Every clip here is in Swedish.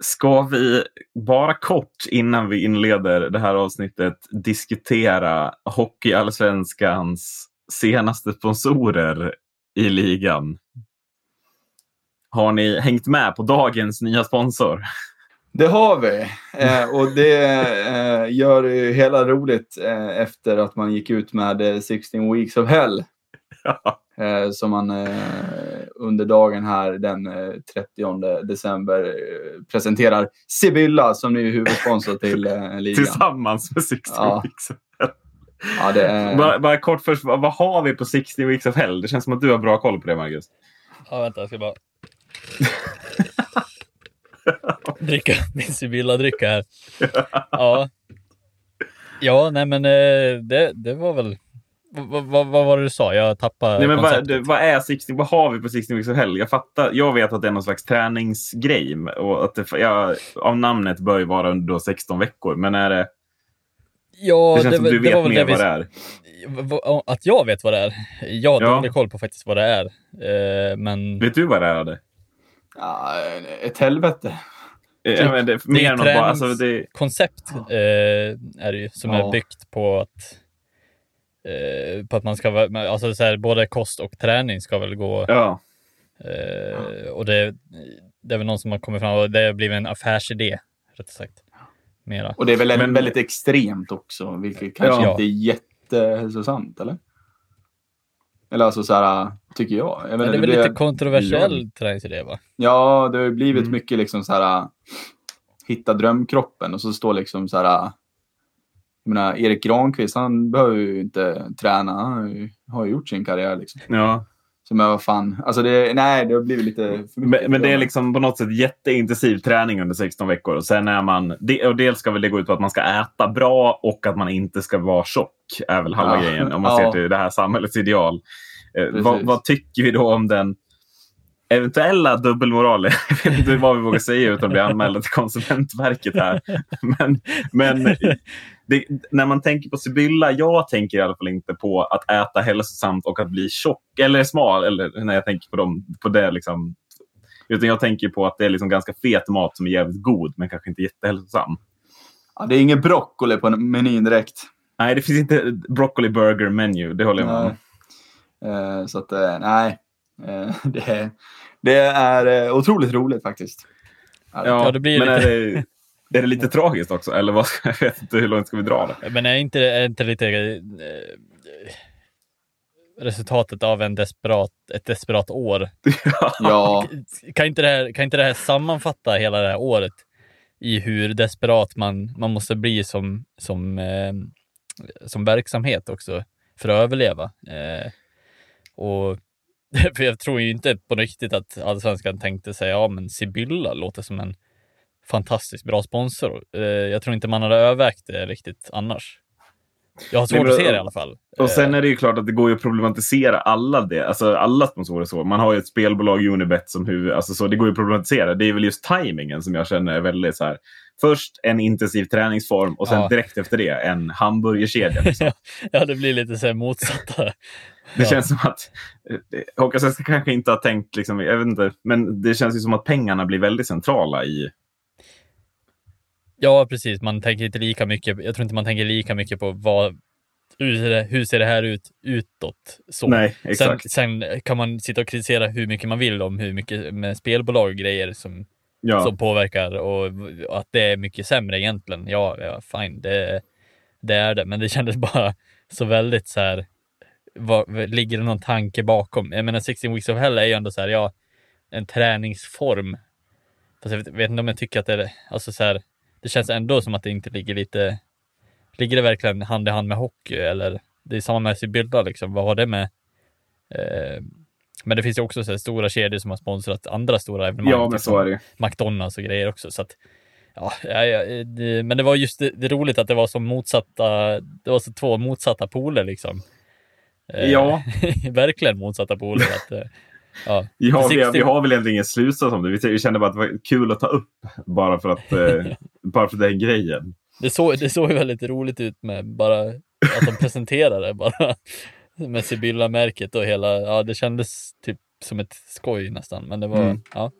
Ska vi bara kort innan vi inleder det här avsnittet diskutera Hockeyallsvenskans senaste sponsorer i ligan? Har ni hängt med på dagens nya sponsor? Det har vi. Eh, och det eh, gör det hela roligt eh, efter att man gick ut med 16 Weeks of Hell. Ja. Eh, som man eh, under dagen här den 30 eh, december presenterar Sibylla som ny huvudsponsor till ligan. Tillsammans med 60 ja. Weeks. Ja, det är... bara, bara kort först, vad har vi på 60 Weeks of Hell? Det känns som att du har bra koll på det, Marcus. Ja, vänta, jag ska bara dricka min Sibylla-dricka här. Ja. Ja, nej men det, det var väl vad, vad, vad, var det du sa? Jag tappade Nej, men vad, vad, är 60, vad har vi på 60 Weeks of Hell? Jag fattar. Jag vet att det är någon slags träningsgrej och att det, jag, av namnet bör ju vara under 16 veckor. Men är det? Ja, det känns det, som du vet mer vad det är. Att jag vet vad det är? Jag har ja. dålig koll på faktiskt vad det är. Eh, men... Vet du vad det är? Det? Ja, ett helvete. Ja, men det, mer det är ett alltså, det... koncept eh, är det ju, som ja. är byggt på att eh, på att man ska alltså så här, både kost och träning ska väl gå. Ja. Eh, och det, det är väl någon som har kommit fram och det har blivit en affärsidé, rätt sagt. Mera. Och det är väl Men, väldigt extremt också, vilket kanske ja. inte är jättehälsosamt, eller? Eller alltså så här, tycker jag. jag menar, det är väl det, lite kontroversiell ja. träningsidé, va? Ja, det har blivit mm. mycket liksom så här, hitta drömkroppen och så står liksom så här, jag menar, Erik Granqvist, han behöver ju inte träna. Han har ju gjort sin karriär liksom. Ja. Så men vad fan, alltså det, nej, det har blivit lite men, men, det är liksom på något sätt jätteintensiv träning under 16 veckor. Och sen är man, och dels ska väl det gå ut på att man ska äta bra och att man inte ska vara tjock. är väl halva ja. grejen om man ja. ser till det här samhällets ideal. Eh, vad, vad, tycker vi då om den eventuella dubbelmoral, jag vet inte vad vi vågar säga utan att bli anmälda till Konsumentverket här. Men, men det, när man tänker på Sibylla, jag tänker i alla fall inte på att äta hälsosamt och att bli tjock eller smal. Eller när jag tänker på, dem, på det. Liksom. Utan jag tänker på att det är liksom ganska fet mat som är jävligt god men kanske inte jättehälsosam. Ja, det är ingen broccoli på menyn direkt. Nej, det finns inte broccoli burger menu. Det håller jag med om. Uh, så att, uh, nej. Uh, det, är, det är otroligt roligt faktiskt. Ja, ja det blir men lite... är, det, lite tragiskt också? Eller vad, jag vet inte, hur långt ska vi dra det? Men är inte, är inte lite resultatet av en desperat, ett desperat år? ja. Kan inte, det här, kan inte det här sammanfatta hela det här året i hur desperat man, man måste bli som, som, eh, som verksamhet också för att överleva? Eh, och för jag tror ju inte på riktigt att allsvenskan tänkte sig, ja men Sibylla låter som en fantastiskt bra sponsor. Eh, jag tror inte man hade övervägt det riktigt annars. Jag har svårt Nej, att se det i alla fall. Och sen eh. är det ju klart att det går ju att problematisera alla det. Alltså alla sponsorer så. Man har ju ett spelbolag, Unibet, som huvud. Alltså så, det går ju att problematisera. Det är väl just tajmingen som jag känner är väldigt så här. Först en intensiv träningsform och sen ja. direkt efter det en hamburgerkedja. Liksom. ja, det blir lite så här motsatta. det ja. känns som att eh, Håkansson kanske inte har tänkt, liksom, jag vet inte, men det känns ju som att pengarna blir väldigt centrala i Ja, precis. Man tänker inte lika mycket. Jag tror inte man tänker lika mycket på vad, hur, ser det, här ut utåt? Så. Nej, exakt. Sen, sen, kan man sitta och kritisera hur mycket man vill om hur mycket med spelbolag och grejer som, ja. som påverkar och, och, att det är mycket sämre egentligen. Ja, ja fine, det, det är det. Men det kändes bara så väldigt så här. Vad, ligger det någon tanke bakom? Jag menar 16 weeks of hell är ju ändå så här, ja, en träningsform. Fast jag vet, vet inte om jag tycker att det är, alltså så här, det känns ändå som att det inte ligger lite... Ligger det verkligen hand i hand med hockey eller? Det är samma med Sibylla liksom. Vad har det med? Eh, men det finns ju också så stora kedjor som har sponsrat andra stora evenemang. Ja, men så är det McDonalds och grejer också. Så att, ja, ja, det, men det var just det, det roligt att det var så motsatta, det var så två motsatta poler liksom. Eh, ja. verkligen motsatta poler. Att, Ja, ja vi, vi, har väl egentligen ingen slutsats om det. Vi kände bara att det var kul att ta upp bara för att eh, bara för den grejen. Det såg, det såg väldigt roligt ut med bara att de presenterade bara med Sibylla-märket och hela, ja det kändes typ som ett skoj nästan, men det var, mm. ja.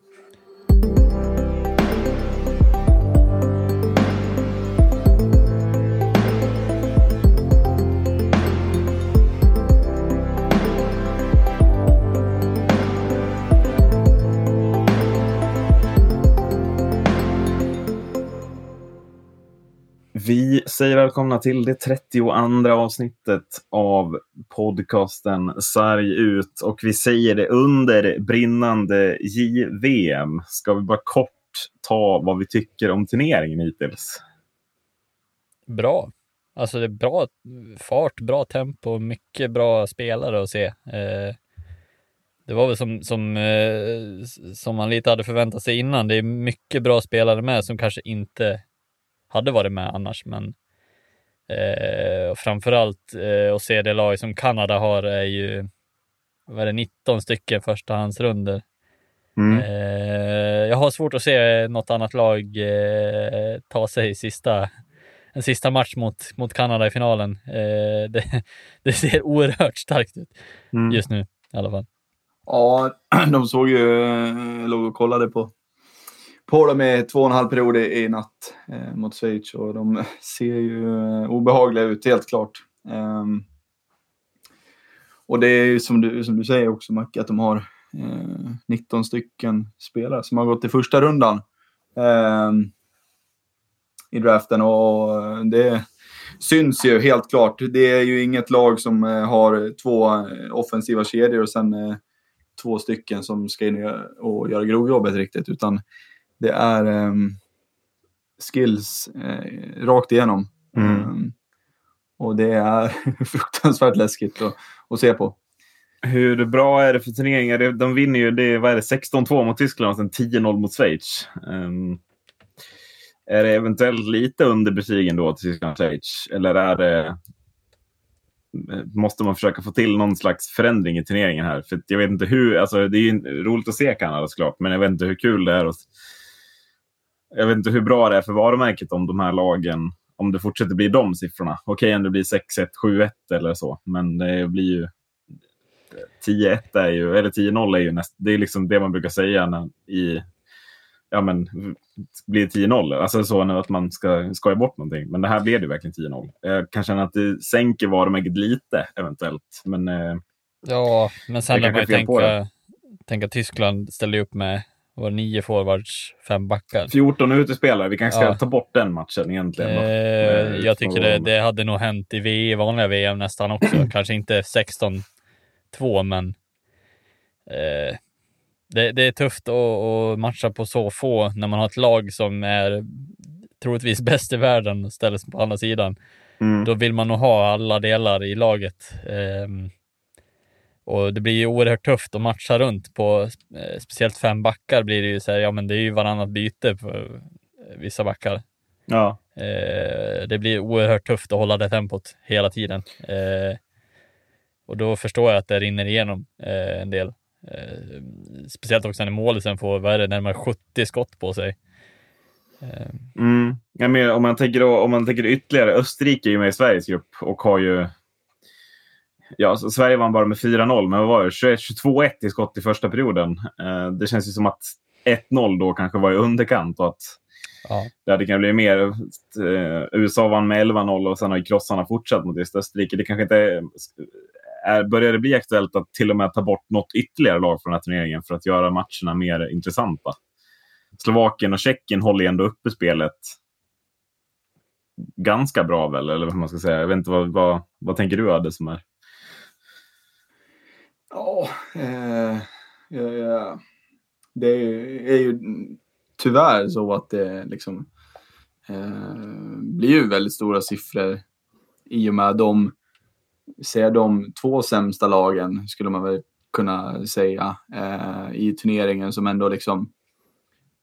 Vi säger välkomna till det 32 avsnittet av podcasten Sarg ut och vi säger det under brinnande JVM. Ska vi bara kort ta vad vi tycker om turneringen hittills? Bra. Alltså det är bra fart, bra tempo, mycket bra spelare att se. Eh, det var väl som, som, eh, som man lite hade förväntat sig innan. Det är mycket bra spelare med som kanske inte hade varit med annars, men eh, framförallt eh, att se det lag som Kanada har är ju vad är det, 19 stycken förstahandsrunder. Mm. Eh, jag har svårt att se något annat lag eh, ta sig sista, en sista match mot, mot Kanada i finalen. Eh, det, det, ser oerhört starkt ut mm. just nu i alla fall. Ja, de såg ju, eh, låg och kollade på, på dem i två och en halv period i natt eh, mot Schweiz och de ser ju eh, obehagliga ut, helt klart. Eh, och det är ju som du, som du säger också Macke, att de har eh, 19 stycken spelare som har gått i första rundan eh, i draften och eh, det syns ju helt klart. Det är ju inget lag som eh, har två eh, offensiva kedjor och sen två stycken som ska in och göra grovjobbet riktigt, utan det är um, skills uh, rakt igenom. Mm. Um, och det är fruktansvärt läskigt att, att, se på. Hur bra är det för turneringar? De vinner ju det, vad är det, 16-2 mot Tyskland och sen 10-0 mot Schweiz. Um, är det eventuellt lite under betygen då till Tyskland och Schweiz? Eller är det måste man försöka få till någon slags förändring i turneringen här. För jag vet inte hur, alltså det är ju roligt att se Kanada såklart, men jag vet inte hur kul det är. Och, jag vet inte hur bra det är för varumärket om de här lagen, om det fortsätter bli de siffrorna. Okej om det blir 6-1, 7-1 eller så, men det blir ju 10-1 är ju, eller 10-0 är ju näst, det är liksom det man brukar säga när, i ja men, blir det 10-0. Alltså så nu att man ska skoja bort någonting. Men det här blev det verkligen 10-0. Jag kan känna att det sänker varumärket lite eventuellt. Men, eh, ja, men sen kan man ju tänka, tänka Tyskland ställer upp med var nio forwards, fem backar. 14 utespelare. Vi kanske ska ja. ta bort den matchen egentligen. Eh, jag tycker det, det, hade nog hänt i v, vanliga VM nästan också. kanske inte 16-2, men eh, det, det är tufft att, matcha på så få när man har ett lag som är troligtvis bäst i världen och ställs på andra sidan. Mm. Då vill man nog ha alla delar i laget. Um, och det blir ju oerhört tufft att matcha runt på eh, speciellt fem backar blir det ju så här, ja men det är ju varannat byte för vissa backar. Ja. Eh, det blir oerhört tufft att hålla det tempot hela tiden. Eh, och då förstår jag att det rinner igenom eh, en del. Eh, speciellt också när målisen får, vad är det, närmare 70 skott på sig. Eh. Mm. Ja, men om, man tänker då, om man tänker ytterligare, Österrike är ju med i Sveriges grupp och har ju Ja, Sverige vann bara med 4-0, men vad var det? 22-1 i skott i första perioden. Eh, det känns ju som att 1-0 då kanske var i underkant och att ja. det hade kunnat bli mer. Eh, USA vann med 11-0 och sen har ju krossarna fortsatt mot just Österrike. Det kanske inte är, börjar det bli aktuellt att till och med ta bort något ytterligare lag från den här turneringen för att göra matcherna mer intressanta? Slovakien och Tjeckien håller ju ändå uppe spelet ganska bra väl, eller vad man ska säga. Jag vet inte, vad, vad, vad tänker du Adde som är? Ja, eh, ja, det är ju tyvärr så att det liksom eh, blir ju väldigt stora siffror i och med de ser de två sämsta lagen, skulle man väl kunna säga, eh, i turneringen som ändå liksom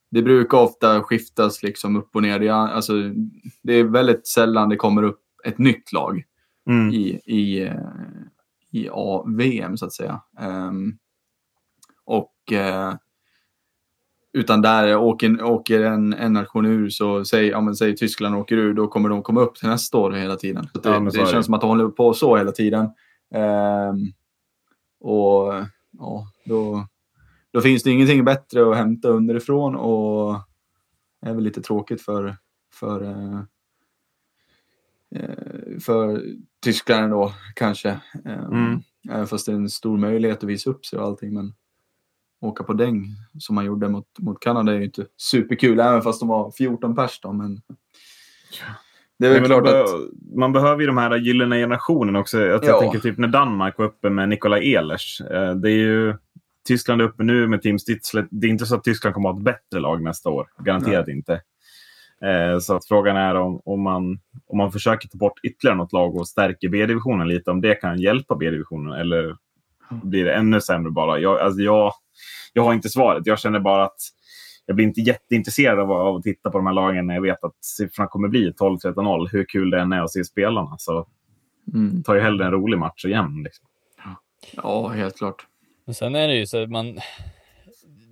det brukar ofta skiftas liksom upp och ner. Det är, alltså, det är väldigt sällan det kommer upp ett nytt lag mm. i, i, eh, i A-VM så att säga. Um, och uh, utan där åker, åker en, en nation ur, så säg, ja, men säg Tyskland åker ur, då kommer de komma upp till nästa år hela tiden. Så det, ja, det känns som att de håller på så hela tiden. Um, och ja, då, då finns det ingenting bättre att hämta underifrån och det är väl lite tråkigt för, för, uh, för Tyskland då kanske. Um, mm. Även fast det är en stor möjlighet att visa upp sig och allting. Men åka på däng som man gjorde mot, mot Kanada är ju inte superkul, även fast de var 14 pers då. Men, det är väl klart att... Man behöver ju de här gyllene generationen också. Jag, ja. jag tänker typ när Danmark var uppe med Nikolaj Ehlers. Eh, det är ju Tyskland är uppe nu med Team Stützle. Det är inte så att Tyskland kommer att ha ett bättre lag nästa år. Garanterat Nej. inte. Eh, så att frågan är om, om, man, om man försöker ta bort ytterligare något lag och stärker B-divisionen lite, om det kan hjälpa B-divisionen eller blir det ännu sämre bara? Jag, alltså jag, jag har inte svaret. Jag känner bara att jag blir inte jätteintresserad av, av att titta på de här lagen när jag vet att siffrorna kommer bli 12-13-0. Hur kul det än är att se spelarna. Så mm. tar ju hellre en rolig match och jämn. Liksom. Ja, helt klart. Men sen är det ju så att man,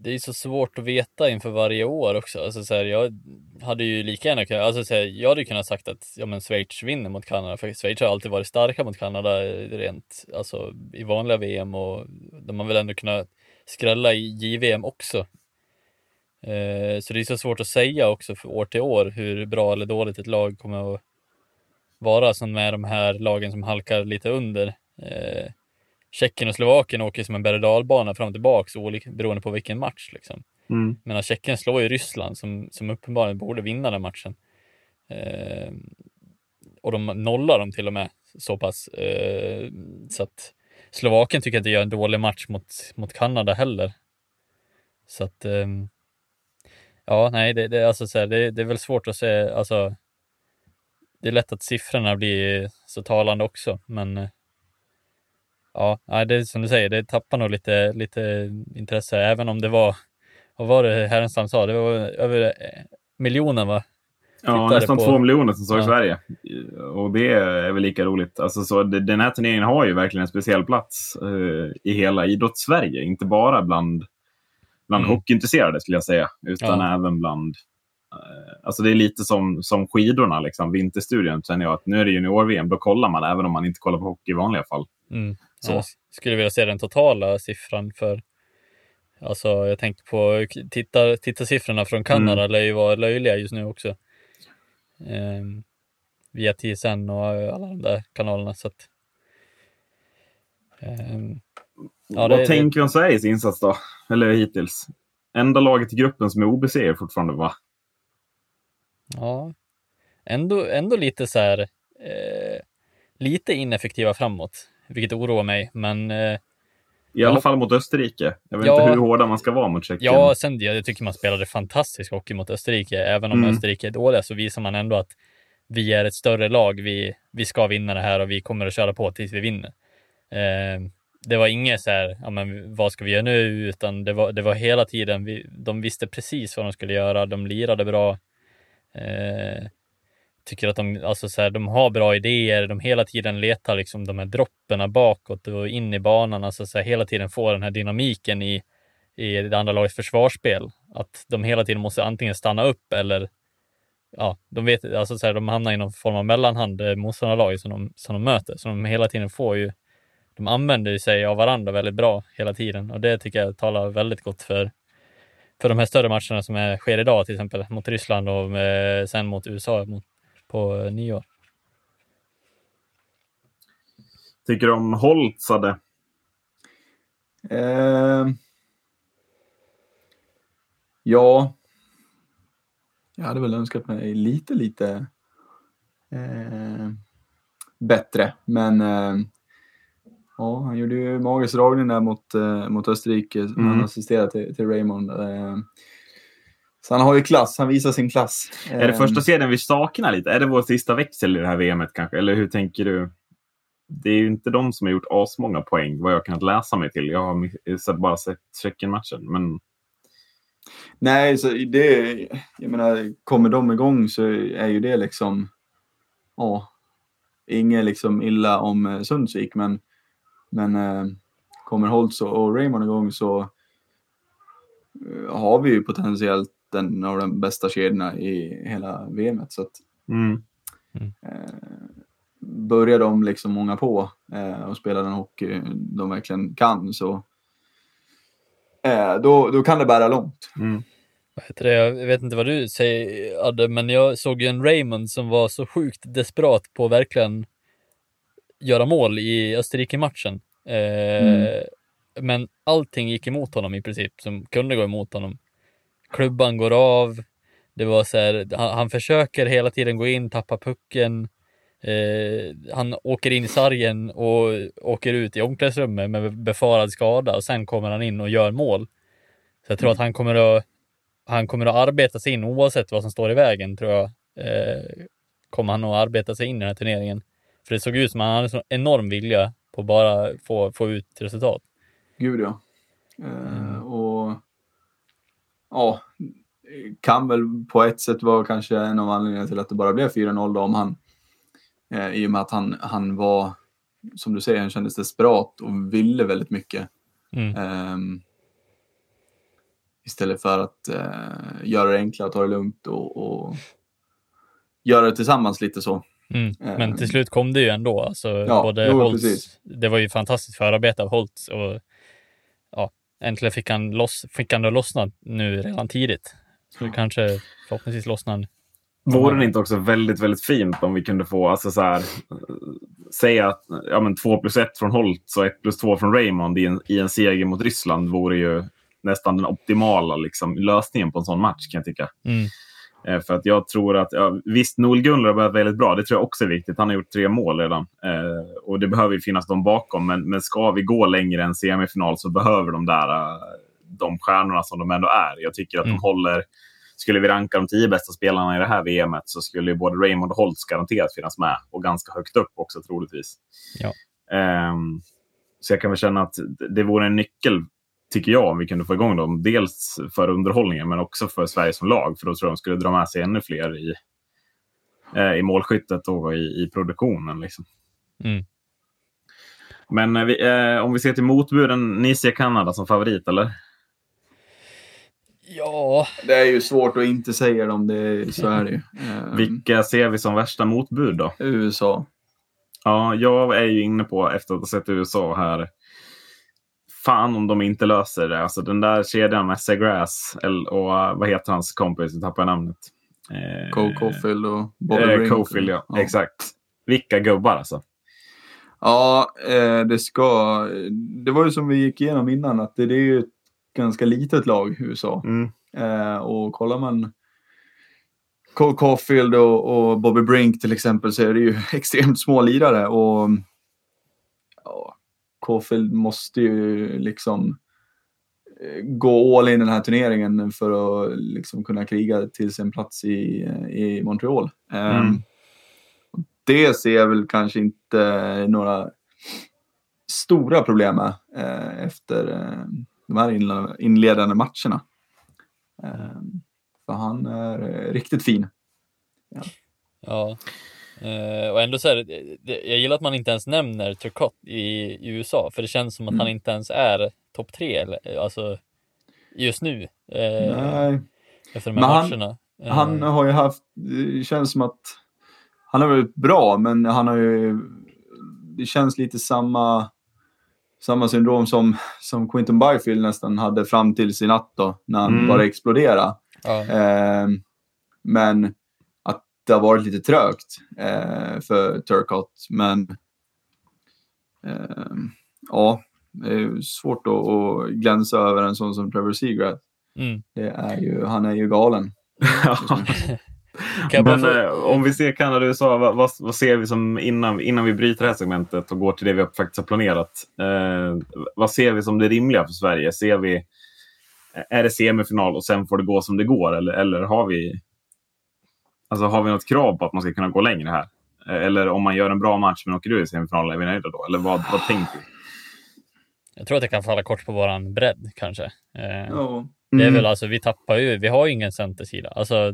det är så svårt att veta inför varje år också. Alltså så här, jag hade ju lika gärna kunnat, alltså så här, jag hade kunnat sagt att ja, men Schweiz vinner mot Kanada, för Schweiz har alltid varit starka mot Kanada eh, rent, alltså i vanliga VM och de har väl ändå kunnat skrälla i JVM också. Eh, så det är så svårt att säga också för år till år hur bra eller dåligt ett lag kommer att vara som med de här lagen som halkar lite under. Eh, Tjeckien och Slovakien åker som en berg dalbana fram och tillbaka beroende på vilken match. Liksom. Mm. Men Tjeckien slår ju Ryssland som, som uppenbarligen borde vinna den matchen. Eh, och de nollar dem till och med så pass. Eh, så att Slovakien tycker inte gör en dålig match mot, mot Kanada heller. Så att eh, ja, nej, det, det, alltså så här, det, det är väl svårt att se. Alltså, det är lätt att siffrorna blir så talande också, men eh, ja, det är som du säger, det tappar nog lite, lite intresse, även om det var, vad var det Härenstam sa, det var över eh, miljonen va? Ja, nästan på... två miljoner som såg ja. i Sverige. Och det är väl lika roligt. Alltså, så den här turneringen har ju verkligen en speciell plats uh, i hela idrottssverige. Inte bara bland, bland mm. hockeyintresserade skulle jag säga, utan ja. även bland... Uh, alltså det är lite som, som skidorna, liksom, vinterstudien. Känner jag att nu är det junior-VM, då kollar man även om man inte kollar på hockey i vanliga fall. Mm. Så. Jag skulle vilja se den totala siffran för Alltså jag tänkte på titta, titta siffrorna från Kanada mm. lär ju vara löjliga just nu också. Ehm, via TSN och alla de där kanalerna. Så att, ehm, ja, Vad det, tänker du om Sveriges insats då? Eller hittills? Enda laget i gruppen som är obesegrade fortfarande va? Ja, ändå, ändå lite så här, eh, lite ineffektiva framåt vilket oroar mig. Men eh, i alla fall mot Österrike. Jag vet ja, inte hur hårda man ska vara mot Tjeckien. Ja, sen jag tycker man spelade fantastisk hockey mot Österrike. Även om mm. Österrike är dåliga så visar man ändå att vi är ett större lag. Vi, vi ska vinna det här och vi kommer att köra på tills vi vinner. Eh, det var inget så här, ja, men vad ska vi göra nu? Utan det var, det var hela tiden, vi, de visste precis vad de skulle göra. De lirade bra. Eh, tycker att de, alltså så här, de har bra idéer, de hela tiden letar liksom de här dropperna bakåt och in i banan, alltså så här, hela tiden får den här dynamiken i, i det andra lagets försvarsspel. Att de hela tiden måste antingen stanna upp eller ja, de vet, alltså så här, de hamnar i någon form av mellanhand, eh, motståndarlaget som de, som de möter. Så de hela tiden får ju, de använder sig av varandra väldigt bra hela tiden och det tycker jag talar väldigt gott för, för de här större matcherna som är, sker idag, till exempel mot Ryssland och med, sen mot USA mot på nyår. Tycker du om Holtzade? Eh, ja. Jag hade väl önskat mig lite, lite eh, bättre. Men eh, ja, han gjorde ju magisk dragning där mot, eh, mot Österrike. Mm. Han assisterade till, till Raymond. Så han har ju klass, han visar sin klass. Är det första ehm. serien vi saknar lite? Är det vår sista växel i det här VMet kanske? Eller hur tänker du? Det är ju inte de som har gjort asmånga poäng vad jag kan läsa mig till. Jag har bara sett Tjeckien-matchen. Men... Nej, så det, jag menar, kommer de igång så är ju det liksom, ja, inget liksom illa om eh, Sundsvik, men, men eh, kommer Holtz och Raymond igång så eh, har vi ju potentiellt en av de bästa kedjorna i hela VMet. Så att, mm. Mm. Eh, börjar de liksom många på eh, och spela den hockey de verkligen kan så eh, då, då kan det bära långt. Mm. Jag vet inte vad du säger Adde, men jag såg ju en Raymond som var så sjukt desperat på att verkligen göra mål i Österrike-matchen. Eh, mm. Men allting gick emot honom i princip, som kunde gå emot honom klubban går av, Det var så här, han, han försöker hela tiden gå in, tappa pucken. Eh, han åker in i sargen och åker ut i omklädningsrummet med befarad skada och sen kommer han in och gör mål. Så jag tror mm. att han kommer att han kommer att arbeta sig in oavsett vad som står i vägen tror jag. Eh, kommer han att arbeta sig in i den här turneringen. För det såg ut som att han hade en enorm vilja på att bara få, få ut resultat. Gud ja. Eh, mm. och ja, kan väl på ett sätt vara kanske en av anledningarna till att det bara blev 4-0 då om han eh, i och med att han, han var som du säger, han kändes desperat och ville väldigt mycket. Mm. Um, istället för att uh, göra det enklare, ta det lugnt och, och göra det tillsammans lite så. Mm. Men till ehm. slut kom det ju ändå. Alltså, ja, både jo, Holtz, det var ju fantastiskt förarbete av Holtz och ja, äntligen fick han, loss, fick han då lossna nu redan tidigt. Så det kanske förhoppningsvis lossnar Vore det inte också väldigt, väldigt fint om vi kunde få, alltså så här, säga att ja, men 2 plus 1 från Holtz och 1 plus 2 från Raymond i en, i en seger mot Ryssland vore ju nästan den optimala liksom, lösningen på en sån match kan jag tycka. Mm. Eh, för att jag tror att, ja, visst Noel Gunler har börjat väldigt bra, det tror jag också är viktigt. Han har gjort tre mål redan. Eh, och det behöver ju finnas de bakom, men, men ska vi gå längre än semifinal så behöver de där uh, de stjärnorna som de ändå är. Jag tycker att mm. de håller skulle vi ranka de tio bästa spelarna i det här VMet så skulle både Raymond och Holtz garanterat finnas med och ganska högt upp också troligtvis. Ja. Um, så jag kan väl känna att det vore en nyckel, tycker jag, om vi kunde få igång dem. Dels för underhållningen, men också för Sverige som lag. För då tror jag de skulle dra med sig ännu fler i, eh, i målskyttet och i, i produktionen. Liksom. Mm. Men eh, vi, eh, om vi ser till motbuden, ni ser Kanada som favorit, eller? Ja. Det är ju svårt att inte säga dem, det, så är det ju. Ehm. Vilka ser vi som värsta motbud då? USA. Ja, jag är ju inne på, efter att ha sett USA här, fan om de inte löser det. Alltså den där kedjan med Segrass och vad heter hans kompis, jag tappar namnet. Eh, Cole Caulfield och Bobby eh. Caulfield, ja. ja. Exakt. Vilka gubbar alltså. Ja, eh, det ska... Det var ju som vi gick igenom innan, att det, det är ju ett ganska litet lag, USA. Mm. Eh, och kollar man Cole Caulfield och, och, Bobby Brink till exempel så är det ju extremt små lirare. Och Caulfield måste ju liksom eh, gå all in den här turneringen för att liksom kunna kriga till sin plats i, i Montreal. Ehm, mm. Um, det ser jag väl kanske inte några stora problem med uh, efter uh, de här inledande matcherna. Ehm, för han är eh, riktigt fin. Ja. ja. Uh, och ändå så här, jag gillar att man inte ens nämner Turcotte i, i USA, för det känns som att mm. han inte ens är topp tre, alltså just nu. Uh, Nej. Efter de här men matcherna. Han, han har ju haft, det känns som att han har varit bra, men han har ju, det känns lite samma samma syndrom som, som Quinton Byfield nästan hade fram till sin natt då, när han mm. bara exploderade. Ja. Eh, men det har varit lite trögt eh, för Turcott. Men eh, ja, det är svårt att, att glänsa över en sån som Trevor Seagrass. Mm. Det är ju, han är ju galen. Men eh, om vi ser Kanada och USA, vad, vad, vad, ser vi som innan, innan vi bryter det här segmentet och går till det vi faktiskt har planerat? Eh, vad ser vi som det rimliga för Sverige? Ser vi, är det semifinal och sen får det gå som det går? Eller, eller har, vi, alltså, har vi något krav på att man ska kunna gå längre här? Eller om man gör en bra match men åker ur i semifinalen, är vi nöjda då? Eller vad, vad tänker vi? Jag tror att det kan falla kort på våran bredd kanske. Eh, oh. Det är väl mm. alltså, vi tappar ju, vi har ju ingen centersida. Alltså,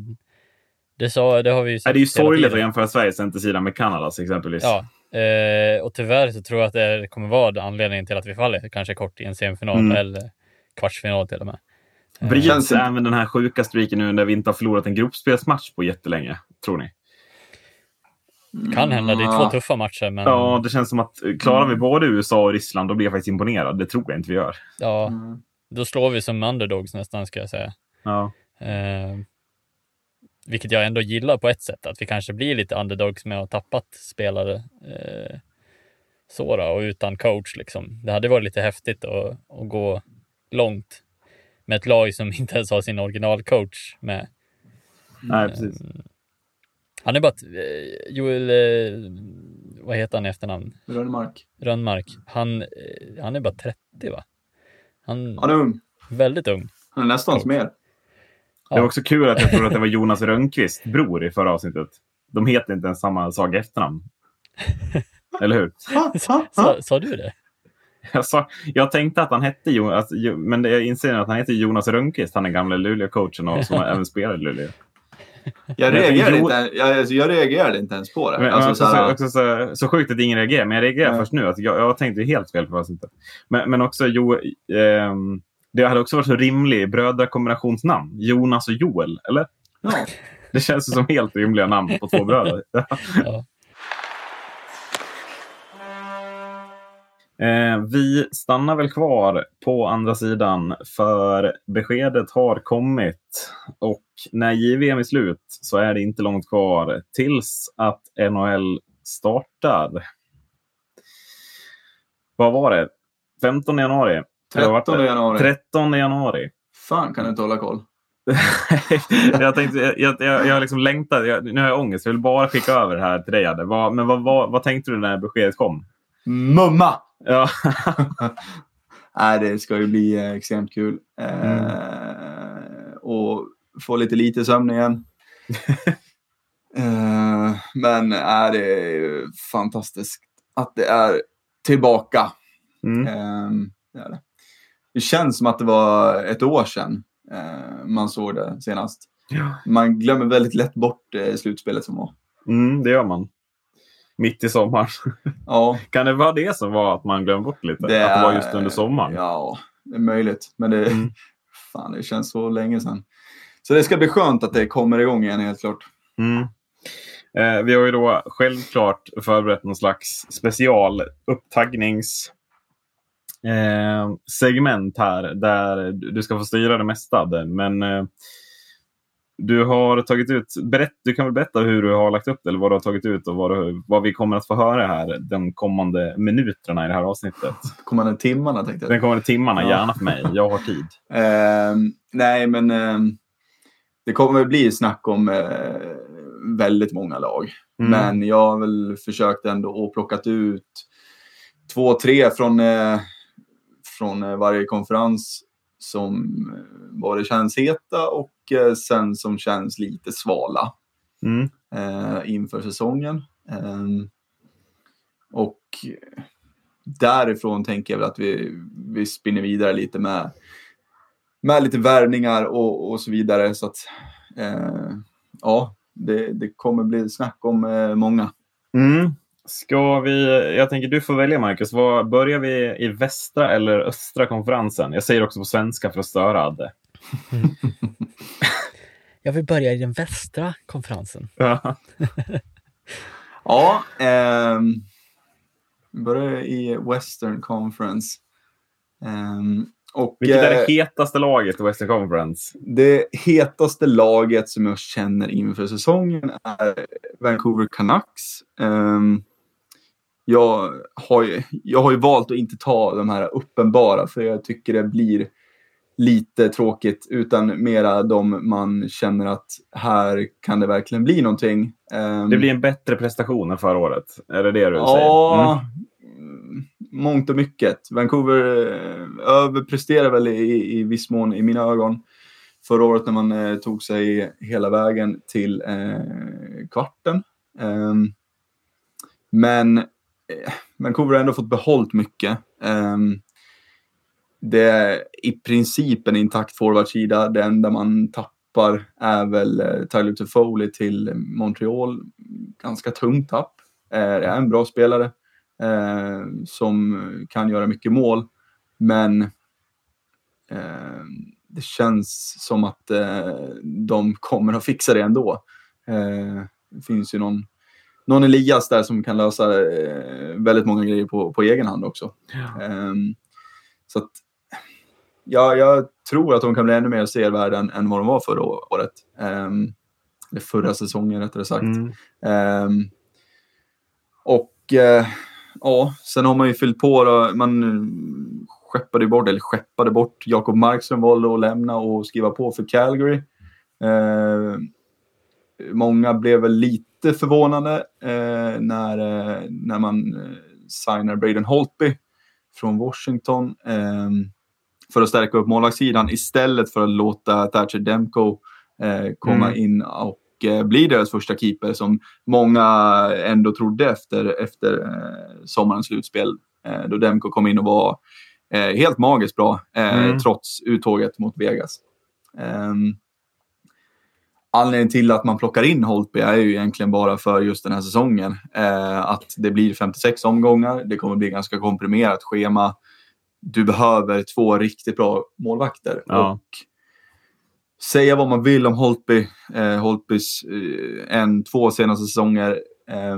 det, så, det har vi ju sett. Det är ju sorgligt att jämföra Sveriges centersida med Kanadas exempelvis. Ja, eh, och tyvärr så tror jag att det kommer vara anledningen till att vi faller kanske kort i en semifinal mm. eller kvartsfinal till och med. Bryts eh, även den här sjuka streaken nu när vi inte har förlorat en gruppspelsmatch på jättelänge, tror ni? Kan hända, det är två tuffa matcher. Men... Ja, det känns som att klarar vi både USA och Ryssland, då blir jag faktiskt imponerad. Det tror jag inte vi gör. Ja, mm. då slår vi som underdogs nästan, ska jag säga. Ja. Eh, vilket jag ändå gillar på ett sätt, att vi kanske blir lite underdogs med att ha tappat spelare eh, så då, och utan coach. Liksom. Det hade varit lite häftigt att, att gå långt med ett lag som inte ens har sin originalcoach med. Nej, precis. Mm. Han är bara ett, eh, Joel, eh, vad heter han i efternamn? Rönnmark. Rönnmark. Han, han är bara 30 va? Han, han är ung. Väldigt ung. Han är nästan som er. Det var också kul att jag trodde att det var Jonas Rönnqvist bror i förra avsnittet. De heter inte ens samma sak i efternamn. Eller hur? sa, sa, du det? Jag, sa, jag tänkte att han hette Jonas, men jag inser att han heter Jonas Rönnqvist, han är gamla Luleå-coachen och som även spelar i Luleå. Jag reagerade, inte, jag, alltså, jag reagerade inte ens på det. Men, alltså, också, så, också, så, så, sjukt att ingen reagerar, men jag reagerar ja. först nu. Att jag, jag tänkte helt fel på inte. Men, men också, jo, eh, det hade också varit så rimlig brödrakombinationsnamn. Jonas och Joel, eller? Ja. Det känns som helt rimliga namn på två bröder. ja. Eh, vi stannar väl kvar på andra sidan för beskedet har kommit och när JVM är slut så är det inte långt kvar tills att NHL startar. Vad var det? 15 januari? 13 januari. 13 januari. Fan kan du inte hålla koll. jag tänkte, jag, jag, jag liksom längtar, jag, nu har jag ångest, jag vill bara skicka över det här till dig. Adde. Vad, men vad, vad, vad tänkte du när beskedet kom? Mumma! Ja. Nej, det ska ju bli eh, extremt kul. Mm. Eh, och få lite lite sömn igen. eh, men äh, det är fantastiskt att det är tillbaka. Mm. Eh, det, är det. det känns som att det var ett år sedan eh, man såg det senast. Ja. Man glömmer väldigt lätt bort eh, slutspelet som var. Mm, det gör man mitt i sommaren. Ja. kan det vara det som var att man glömde bort lite? Det att det var just under sommaren? Ja, det är möjligt. Men det, mm. fan, det känns så länge sedan. Så det ska bli skönt att det kommer igång igen helt klart. Mm. Eh, vi har ju då självklart förberett någon slags special upptaggnings eh, segment här där du ska få styra det mesta. Men eh, du har tagit ut, berätt, du kan väl berätta hur du har lagt upp det, eller vad du har tagit ut och vad, du, vad vi kommer att få höra här de kommande minuterna i det här avsnittet. Kommande timmarna tänkte jag. De kommande timmarna, ja. gärna för mig. Jag har tid. Uh, nej, men uh, det kommer bli snack om uh, väldigt många lag. Mm. Men jag har väl försökt ändå att plocka ut två, tre från, eh, från varje konferens som både känns heta och eh, sen som känns lite svala mm. eh, inför säsongen. Eh, och därifrån tänker jag väl att vi, vi spinner vidare lite med, med lite värvningar och, och så vidare. Så att eh, ja, det, det kommer bli snack om eh, många. Mm. Ska vi, jag tänker du får välja Marcus. Var, börjar vi i västra eller östra konferensen? Jag säger också på svenska för att störa Adde. jag vill börja i den västra konferensen. ja, eh, börjar i Western Conference. Um, och, Vilket är det eh, hetaste laget i Western Conference? Det hetaste laget som jag känner inför säsongen är Vancouver Canucks. Um, jag har, ju, jag har ju valt att inte ta de här uppenbara för jag tycker det blir lite tråkigt utan mera de man känner att här kan det verkligen bli någonting. Um, det blir en bättre prestation än förra året? Är det det du ja, säger? Ja, mm. mångt och mycket. Vancouver eh, överpresterar väl i, i viss mån i mina ögon. Förra året när man eh, tog sig hela vägen till eh, kvarten. Um, men Vancouver har ändå fått behållt mycket. Um, det är i princip en intakt forwardsida. Det enda man tappar är väl eh, Tyler Toffoli till Montreal. Ganska tungt tapp. Eh, det är en bra spelare eh, som kan göra mycket mål. Men ehm, det känns som att de kommer att fixa det ändå. det finns ju någon någon Elias där som kan lösa eh, väldigt många grejer på, på egen hand också. Ja. Um, så att, ja, jag tror att de kan bli ännu mer sevärda än, än vad de var förra året. Um, eller förra säsongen rättare sagt. Mm. Um, och uh, ja, sen har man ju fyllt på. Då, man skeppade bort, eller skeppade bort Jakob Markström valde att lämna och skriva på för Calgary. Uh, många blev väl lite förvånade eh, när, eh, när man eh, signar Braden Holtby från Washington ehm, för att stärka upp målvaktssidan istället för att låta Thatcher Demko komma mm. in och bli deras första keeper som många ändå trodde efter, efter sommarens slutspel. Då Demko kom in och var helt magiskt bra mm. trots uttåget mot Vegas. Um, anledningen till att man plockar in Holtby är ju egentligen bara för just den här säsongen. Eh, att det blir 56 omgångar, det kommer bli ganska komprimerat schema. Du behöver två riktigt bra målvakter. Ja. Och säga vad man vill om Holtby, eh, Holtbys eh, en, två senaste säsonger. Eh,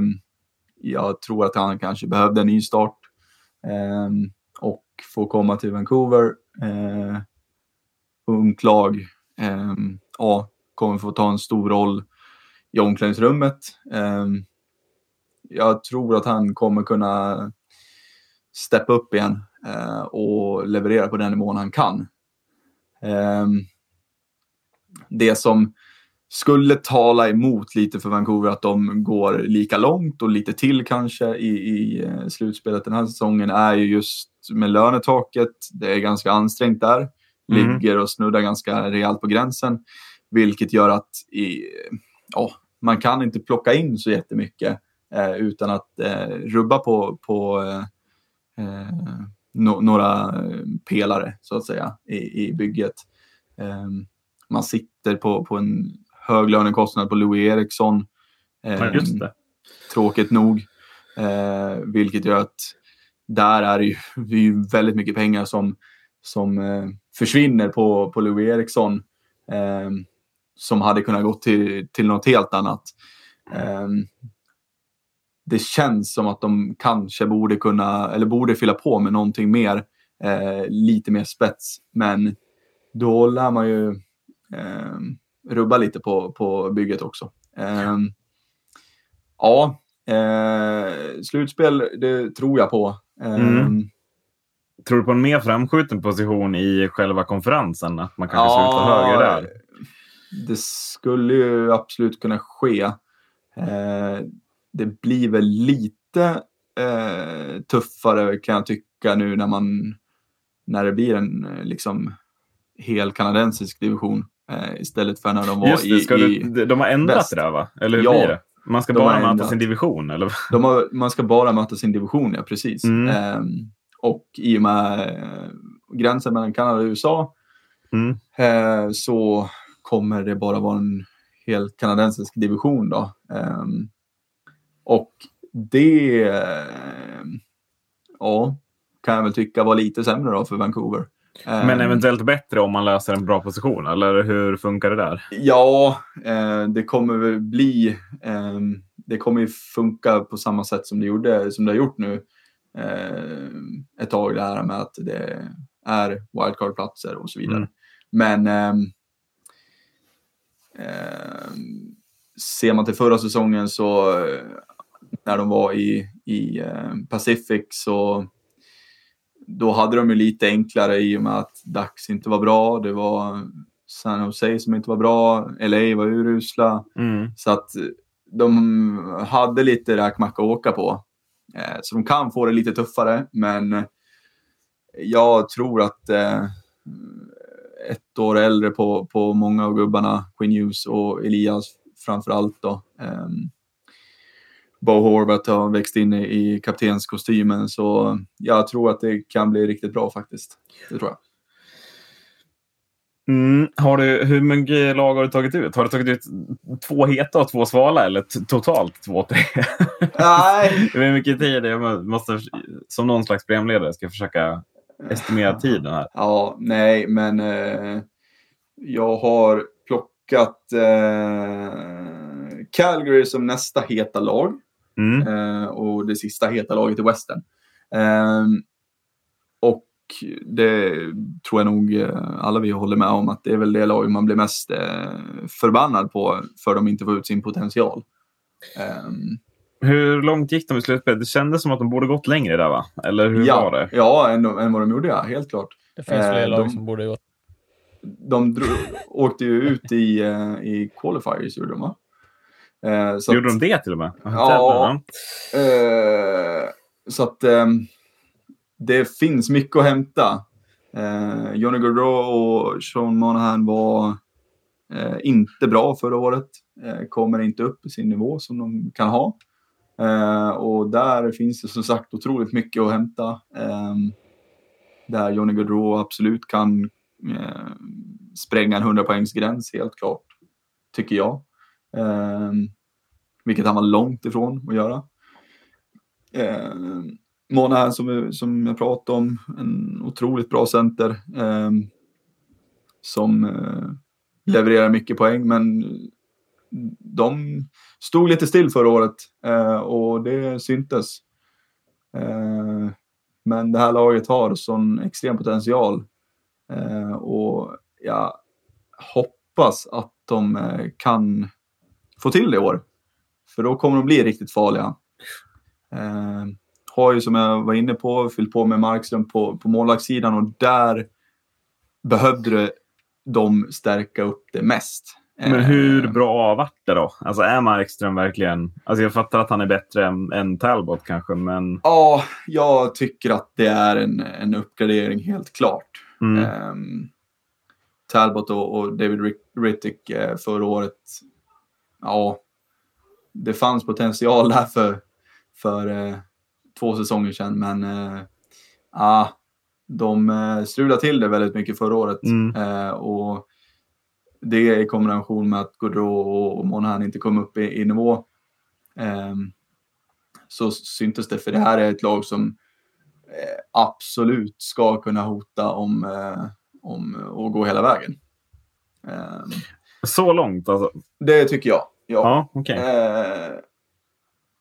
jag tror att han kanske behövde en ny start. Eh, och få komma till Vancouver. Eh, ungt lag. Eh, ja, kommer få ta en stor roll i omklädningsrummet. Ehm, jag tror att han kommer kunna steppa upp igen eh, och leverera på den nivån han kan. Ehm, det som skulle tala emot lite för Vancouver att de går lika långt och lite till kanske i, i eh, slutspelet den här säsongen är ju just med lönetaket. Det är ganska ansträngt där. Mm. Ligger och snuddar ganska rejält på gränsen. Vilket gör att i, ja, man kan inte plocka in så jättemycket eh, utan att eh, rubba på, på eh, no, några pelare så att säga i, i bygget. Eh, man sitter på, på en hög lönekostnad på Louis Eriksson. Eh. Tråkigt nog. Eh, vilket gör att där är det ju, det är ju väldigt mycket pengar som, som försvinner på, på Louis Eriksson som hade kunnat gå till, till något helt annat. Um, det känns som att de kanske borde kunna, eller borde fylla på med någonting mer, eh, lite mer spets. Men då lär man ju eh, rubba lite på, på bygget också. Eh, ja, slutspel, det tror jag på. Mm. Ehm, tror du på en mer framskjuten position i själva konferensen? Att man kanske ja, slutar högre där? Det skulle ju absolut kunna ske. Eh, det blir väl lite eh, tuffare kan jag tycka nu när man när det blir en liksom hel kanadensisk division eh, istället för när de var Just det, ska i, du, De har ändrat väst. det där va? Eller hur ja, blir det? Man ska de bara möta sin division eller? De har, man ska bara möta sin division, ja precis. Mm. Eh, och i och med eh, gränsen mellan Kanada och USA mm. eh, så kommer det bara vara en helt kanadensisk division då. Um, och det ja, kan jag väl tycka var lite sämre då för Vancouver. Men ehm, eventuellt bättre om man löser en bra position, eller hur funkar det där? Ja, eh, det kommer väl bli... Eh, det kommer ju funka på samma sätt som det, gjorde, som det har gjort nu eh, ett tag, det här med att det är wildcard-platser och så vidare. Mm. Men ehm, ser man till förra säsongen så eh, när de var i, i eh, Pacific så då hade de ju lite enklare i och med att Dax inte var bra. Det var San Jose som inte var bra. LA var urusla. Mm. Så att de hade lite räkmacka att åka på. Så de kan få det lite tuffare, men jag tror att ett år äldre på, på många av gubbarna, Quinn Hughes och Elias framför allt. Då. Um, Bo Horvath har växt in i, i kaptenskostymen så jag tror att det kan bli riktigt bra faktiskt. Det tror jag. Mm. Har du, hur mycket lag har du tagit ut? Har du tagit ut två heta och två svala eller totalt två, tre? Nej. Hur mycket tid? Jag måste, som någon slags programledare ska jag försöka estimera tiden här. Ja, nej, men eh, jag har plockat eh, Calgary som nästa heta lag. Mm. Eh, och det sista heta laget i Western. Ehm, och det tror jag nog eh, alla vi håller med om att det är väl det lag man blir mest eh, förbannad på för de inte får ut sin potential. Hur långt gick de i slutspelet? Det kändes som att de borde gått längre där va? Eller hur ja, var det? Ja, än, än vad de gjorde ja. Helt klart. Det finns fler eh, lag som borde gått. De drog, åkte ju ut i, uh, i qualifiers gjorde de va? Eh, så Gjorde att, de det till och med? Ja. Eh, så att eh, det finns mycket att hämta. Eh, Johnny Gaudreau och Sean Monahan var eh, inte bra förra året. Eh, kommer inte upp i sin nivå som de kan ha. Eh, och där finns det som sagt otroligt mycket att hämta. Eh, där Johnny Gaudreau absolut kan eh, spränga en 100 poängsgräns helt klart. Tycker jag. Eh, vilket han var långt ifrån att göra. Eh, Mona som, som jag pratade om, en otroligt bra center. Eh, som eh, levererar mycket poäng men de stod lite still förra året eh, och det syntes. Eh, men det här laget har sån extrem potential eh, och jag hoppas att de eh, kan få till det i år. För då kommer de bli riktigt farliga. Eh, har ju som jag var inne på fyllt på med Markström på, på målvaktssidan och där behövde de stärka upp det mest. Men hur bra vart det då? Alltså är Markström verkligen... Alltså jag fattar att han är bättre än, än Talbot kanske, men... Ja, jag tycker att det är en, en uppgradering helt klart. Mm. Um, Talbot och, och David Rittick uh, förra året, ja, det fanns potential där för, för uh, två säsonger sedan, men uh, uh, de uh, strulade till det väldigt mycket förra året. Mm. och det i kombination med att Gaudreau och Monahan inte kom upp i, i nivå eh, så syntes det, för det här är ett lag som eh, absolut ska kunna hota om, eh, om att gå hela vägen. Ehm, så långt alltså? Det tycker jag. Ja. ja okay. Eh,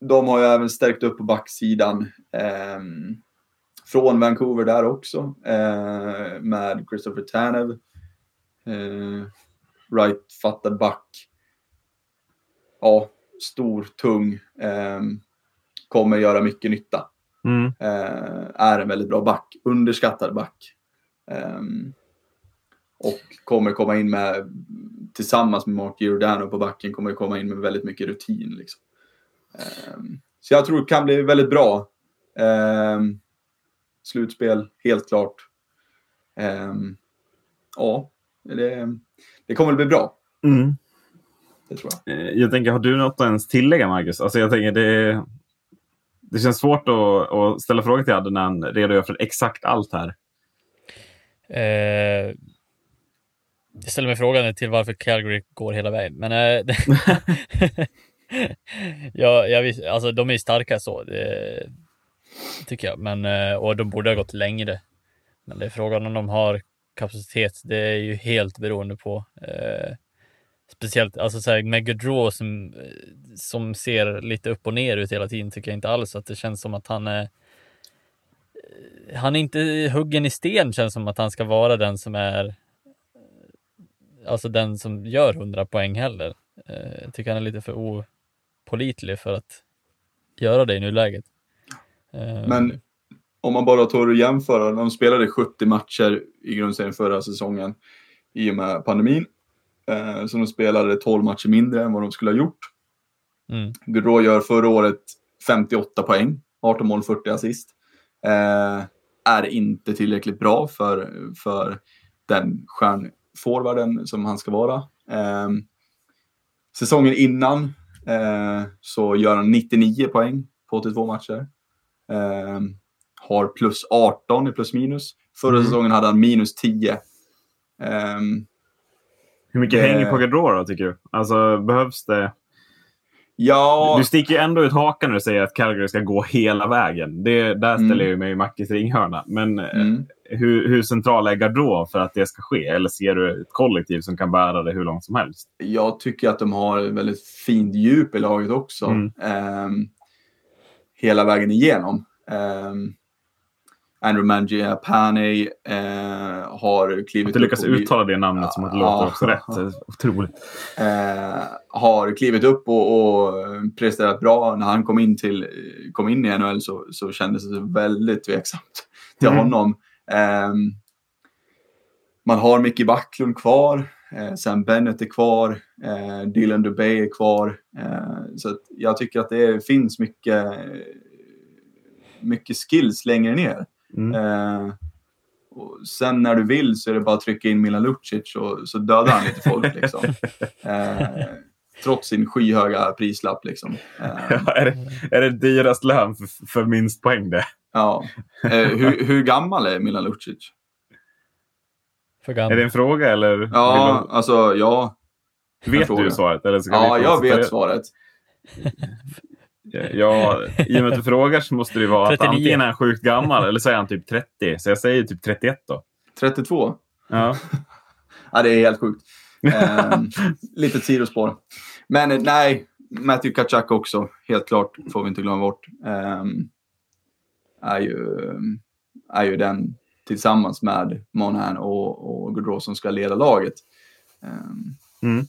de har ju även stärkt upp på backsidan ehm, från Vancouver där också eh, med Christopher Tanev. Eh, right-fattad back. Ja, stor, tung. Eh, kommer göra mycket nytta. Mm. Eh, är en väldigt bra back. Underskattad back. Eh, och kommer komma in med, tillsammans med Mark Giordano på backen, kommer komma in med väldigt mycket rutin. Liksom. Ehm, så jag tror det kan bli väldigt bra. Ehm, slutspel, helt klart. Ehm, ja, det, det kommer att bli bra. Mm. Det tror jag. Eh, jag tänker, har du något att ens tillägga Marcus? Alltså jag tänker det, det känns svårt att, att ställa frågor till Adde när han redogör för exakt allt här. Eh, jag ställer mig frågan till varför Calgary går hela vägen. Men eh, ja, jag vis, alltså, de är starka så, det tycker jag. Men, eh, och de borde ha gått längre. Men det är frågan om de har kapacitet, det är ju helt beroende på. Eh, speciellt alltså så här, med Gaudreau som, som ser lite upp och ner ut hela tiden tycker jag inte alls att det känns som att han är han är inte huggen i sten känns som att han ska vara den som är alltså den som gör 100 poäng heller. Eh, jag tycker han är lite för opolitlig för att göra det i nuläget. Eh, Men om man bara tar och jämför, de spelade 70 matcher i grundserien förra säsongen i och med pandemin. Eh, så de spelade 12 matcher mindre än vad de skulle ha gjort. Mm. Gaudreau gör förra året 58 poäng, 18 mål, 40 assist. Eh, är inte tillräckligt bra för, för den stjärnforwarden som han ska vara. Eh, säsongen innan eh, så gör han 99 poäng på 82 matcher. Eh, har plus 18 i plus minus. Förra mm. säsongen hade han minus 10. Um, ehm, Hur mycket eh, hänger på Gaudreau då, tycker du? Alltså, behövs det? Ja. Du sticker ju ändå ut hakan när du säger att Calgary ska gå hela vägen. Det, där ställer mm. jag mig i Mackis ringhörna. Men eh, mm. hur, hur central är Gaudreau för att det ska ske? Eller ser du ett kollektiv som kan bära det hur långt som helst? Jag tycker att de har väldigt fint djup i laget också. Mm. Um, hela vägen igenom. Um, Andrew Mangiapane eh, har klivit. Att du lyckas uttala det namnet ja, som att det låter också rätt. Otroligt. Eh, har klivit upp och, och, presterat bra. När han kom in, till, kom in i NHL så, så kändes det väldigt tveksamt till mm. honom. Eh, man har Micke Backlund kvar. Eh, Sam Bennett är kvar. Eh, Dylan Dubé är kvar. Eh, så jag tycker att det finns mycket, mycket skills längre ner. Mm. Eh, och sen när du vill så är det bara att trycka in Milan Lucic och så dödar han lite folk. Liksom. Eh, trots sin skyhöga prislapp. Liksom. Ja, är, det, är det dyrast lön för, för minst poäng det? Ja. Eh, hur, hur gammal är Milan Lucic? För gammal. Är det en fråga eller? Ja, du... alltså ja. Vet du svaret? Eller ska ja, jag vet svaret. Ja, i och med att du frågar så måste det vara 39. att antingen är han sjukt gammal eller så är han typ 30. Så jag säger typ 31 då. 32? Ja. ja, det är helt sjukt. Eh, lite sidospår. Men nej, Matthew Kachak också, helt klart, får vi inte glömma bort. Eh, är, ju, är ju den tillsammans med Monahan och, och Gaudreau som ska leda laget. Eh, mm.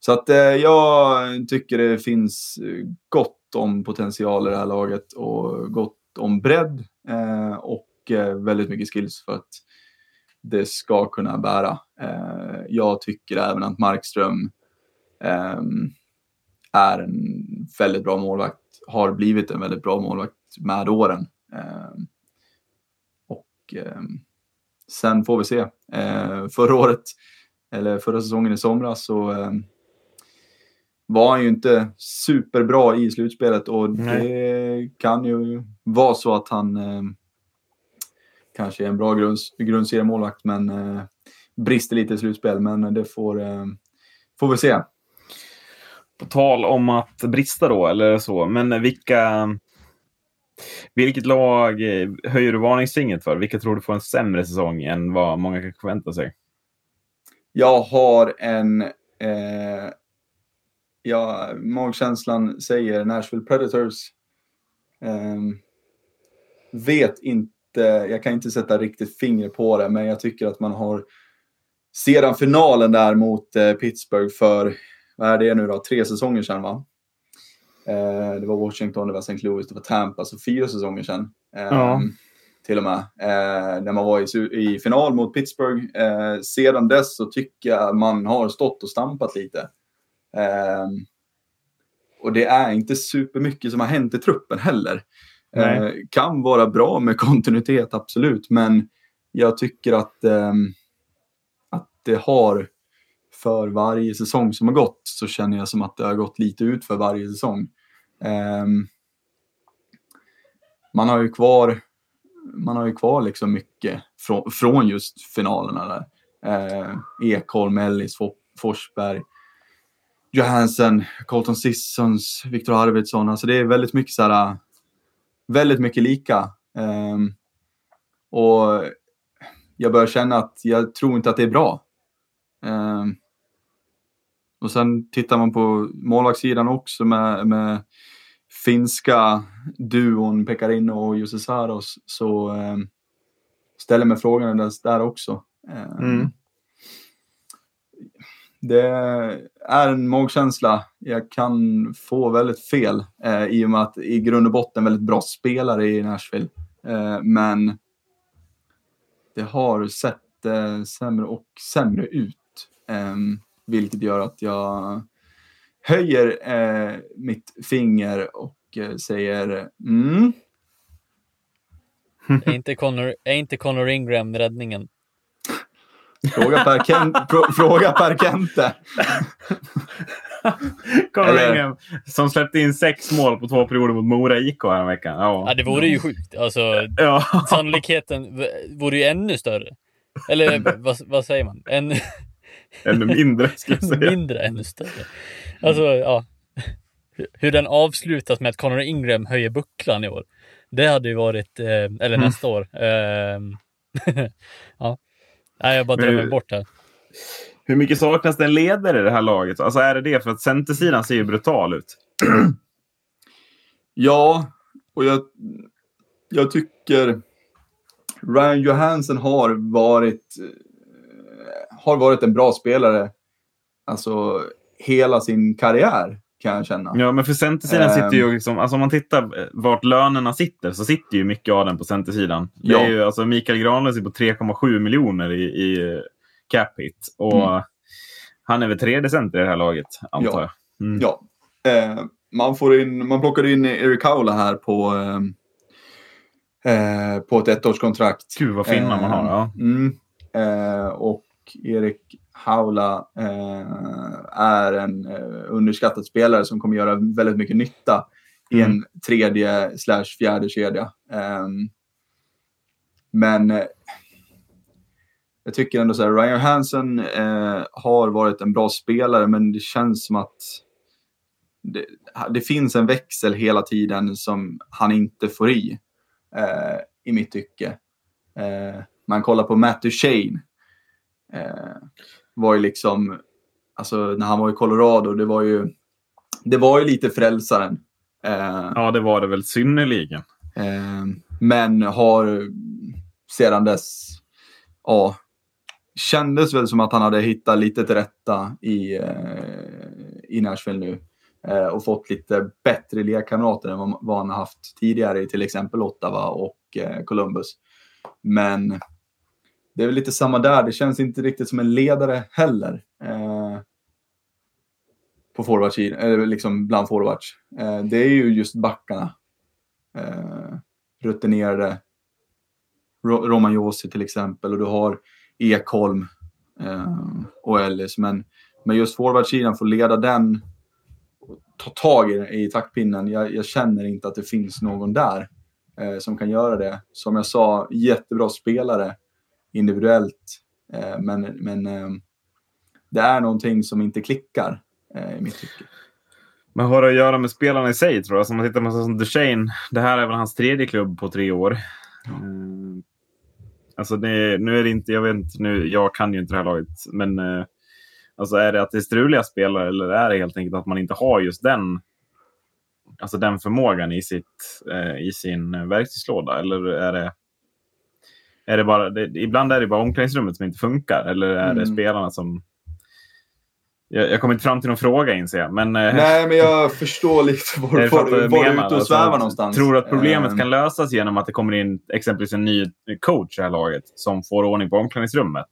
Så att eh, jag tycker det finns gott om potential i det här laget och gott om bredd eh, och eh, väldigt mycket skills för att det ska kunna bära. Eh, jag tycker även att Markström eh, är en väldigt bra målvakt, har blivit en väldigt bra målvakt med åren. Ehm, och ehm, sen får vi se. Eh, förra året, eller förra säsongen i somras så ehm, var han ju inte superbra i slutspelet och Nej. det kan ju vara så att han eh, kanske är en bra grunds, grundseriemålvakt men eh, brister lite i slutspel. Men det får, eh, får vi se. På tal om att brista då, eller så, men vilka... Vilket lag höjer du varningsfingret för? Vilka tror du får en sämre säsong än vad många kan förvänta sig? Jag har en eh, ja, magkänslan säger Nashville Predators. Um, vet inte, jag kan inte sätta riktigt finger på det, men jag tycker att man har sedan finalen där mot uh, Pittsburgh för, vad är det nu då, tre säsonger sedan va? Uh, det var Washington, det var St. Louis, det var Tampa, så fyra säsonger sedan. Um, ja. Till och med. Uh, när man var i, i final mot Pittsburgh. Uh, sedan dess så tycker jag man har stått och stampat lite. Um, och det är inte supermycket som har hänt i truppen heller. Uh, kan vara bra med kontinuitet, absolut, men jag tycker att, um, att det har för varje säsong som har gått så känner jag som att det har gått lite ut för varje säsong. Man har ju kvar man har ju kvar liksom mycket från, från just finalerna där. Ekholm, Ellis, Forsberg, Johansson, Colton Sissons, Viktor Arvidsson. Alltså det är väldigt mycket så här, äh, väldigt mycket lika. Um, och jag börjar känna att jag tror inte att det är bra. Um, och sen tittar man på målvaktssidan också med, med finska duon Pekarino och Jussi Saros så um, ställer mig frågan där, där också. Mm det är en magkänsla. Jag kan få väldigt fel eh, i och med att i grund och botten väldigt bra spelare i Nashville. Eh, men det har sett eh, sämre och sämre ut. Ehm, vilket gör att jag höjer eh, mitt finger och eh, säger mm. Är inte Connor, är inte Connor Ingram räddningen? Fråga Per, Ken, fråga per Kente. Eller... som släppte in sex mål på två perioder mot Mora IK veckan. Ja. ja, det vore ju sjukt. Alltså, ja. Sannolikheten vore ju ännu större. Eller vad, vad säger man? En... ännu mindre, skulle jag säga. mindre, ännu större. Alltså, ja. Hur den avslutas med att Conor Ingram höjer bucklan i år. Det hade ju varit, eh, eller mm. nästa år. Eh, ja. Nej, jag bara drömmer hur, bort här. Hur mycket saknas det en ledare i det här laget? Alltså är det det? För att centersidan ser ju brutal ut. ja, och jag, jag tycker Ryan Johansson har varit, har varit en bra spelare. Alltså hela sin karriär kan jag känna. Ja, men för centersidan sitter ju ehm. liksom, alltså om man tittar eh, vart lönerna sitter så sitter ju mycket av den på centersidan. Ja. Det är ju, alltså Mikael Granlund sitter på 3,7 miljoner i, i cap hit. Och mm. Han är väl tredje center i det här laget, antar jag. Mm. Ja. Eh, man, får in, man plockade in Eric Haula här på, eh, eh på ett ettårskontrakt. Gud vad finna man har. Ja. Mm, och Erik Haula är en underskattad spelare som kommer göra väldigt mycket nytta i en mm. tredje slash fjärde kedja. Men eh, jag tycker ändå så här, Ryan Hansen eh, har varit en bra spelare, men det känns som att det, det, finns en växel hela tiden som han inte får i, eh, i mitt tycke. Eh, man kollar på Matt Duchene. Var ju liksom, alltså när han var i Colorado, det var ju, det var ju lite frälsaren. Eh, ja, det var det väl synnerligen. Eh, men har sedan dess, ja, kändes väl som att han hade hittat lite till rätta i, eh, i Nashville nu. Eh, och fått lite bättre lekkamrater än vad han haft tidigare i till exempel Ottawa och eh, Columbus. Men det är väl lite samma där. Det känns inte riktigt som en ledare heller. Eh, på forwards, eller liksom bland forwards. Eh, det är ju just backarna. Eh, rutinerade Roman Josi till exempel och du har Ekholm eh, och Ellis. Men, men just forwardsidan får leda den och ta tag i, i taktpinnen. Jag, jag, känner inte att det finns någon där eh, som kan göra det. Som jag sa, jättebra spelare individuellt. Eh, men men eh, det är någonting som inte klickar eh, i mitt tycke. Men har det att göra med spelarna i sig tror jag? Alltså, som man tittar på som Duchene. Det här är väl hans tredje klubb på tre år. Mm. Alltså det, nu är det inte, jag vet inte, nu, jag kan ju inte det här laget, men eh, alltså är det att det är struliga spelare eller är det helt enkelt att man inte har just den, alltså den förmågan i, sitt, eh, i sin eh, verktygslåda? Eller är det, är det bara, det, ibland är det bara omklädningsrummet som inte funkar eller är mm. det spelarna som jag, jag kommer inte fram till någon fråga inser jag. Men, eh, Nej, men jag förstår lite var, var, var, du är ute och svävar alltså, någonstans. Tror du att problemet uh. kan lösas genom att det kommer in exempelvis en ny coach i det här laget som får ordning på omklädningsrummet?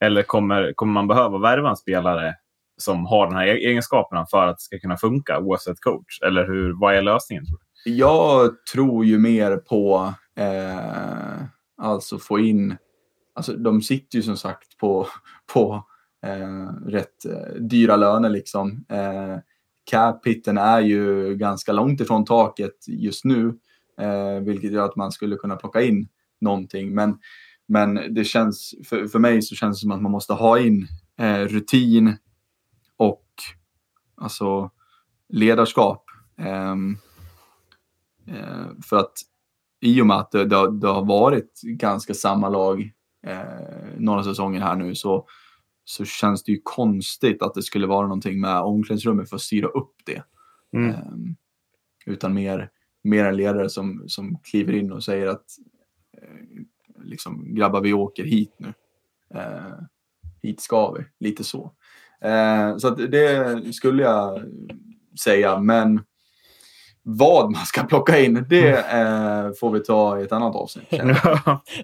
Eller kommer, kommer man behöva värva en spelare som har den här e-, egenskaperna för att det ska kunna funka oavsett coach? Eller hur, vad är lösningen? Tror du? Jag tror ju mer på eh, alltså få in... Alltså, de sitter ju som sagt på, på eh, rätt eh, dyra löner liksom. Eh, cap är ju ganska långt ifrån taket just nu, eh, vilket gör att man skulle kunna plocka in någonting. Men, men det känns, för, för mig så känns det som att man måste ha in eh, rutin och alltså ledarskap. Ehm, eh, för att i och med att det, det, det har varit ganska samma lag eh, några säsonger här nu så så känns det ju konstigt att det skulle vara någonting med omklädningsrummet för att styra upp det. Mm. Um, utan mer, mer en ledare som, som kliver in och säger att uh, liksom, grabbar vi åker hit nu. Uh, hit ska vi, lite så. Uh, så det skulle jag säga, men vad man ska plocka in, det eh, får vi ta i ett annat avsnitt.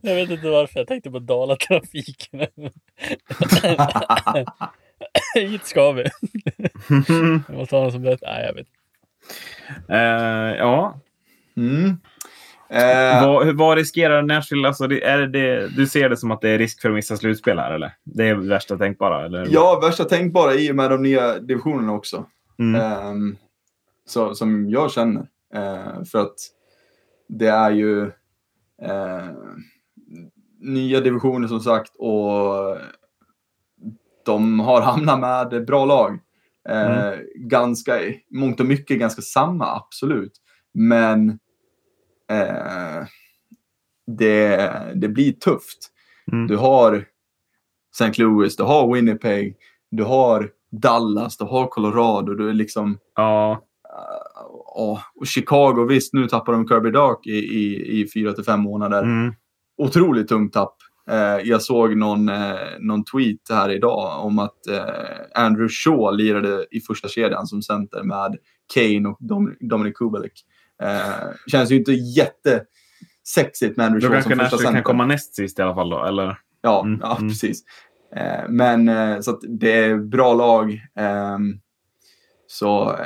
jag vet inte varför jag tänkte på Dalatrafiken. Hit ska vi. jag måste ha någon som berättar. Nej, jag vet uh, Ja. Mm. Uh, vad, vad riskerar Nashville? Alltså, är det, du ser det som att det är risk för att missa slutspel här, eller? Det är värsta tänkbara? Eller? Ja, värsta tänkbara i och med de nya divisionerna också. Mm. Um, så, som jag känner. Eh, för att det är ju eh, nya divisioner som sagt och de har hamnat med bra lag. Eh, mm. Ganska, mångt och mycket ganska samma, absolut. Men eh, det, det blir tufft. Mm. Du har St. Louis, du har Winnipeg, du har Dallas, du har Colorado. Du är liksom... Ja oh, och Chicago, visst nu tappar de Kirby Dark i, i, i fyra till fem månader. Mm. Otroligt tungt tapp. Eh, jag såg någon, eh, någon tweet här idag om att eh, Andrew Shaw lirade i första kedjan som center med Kane och Dom Dominic Kubelik. Eh, känns ju inte jättesexigt med Andrew Shaw som första center. Då kanske kan komma näst sist i alla fall då, eller? Ja, mm. ja mm. precis. Eh, men eh, så att det är bra lag. Ehm, så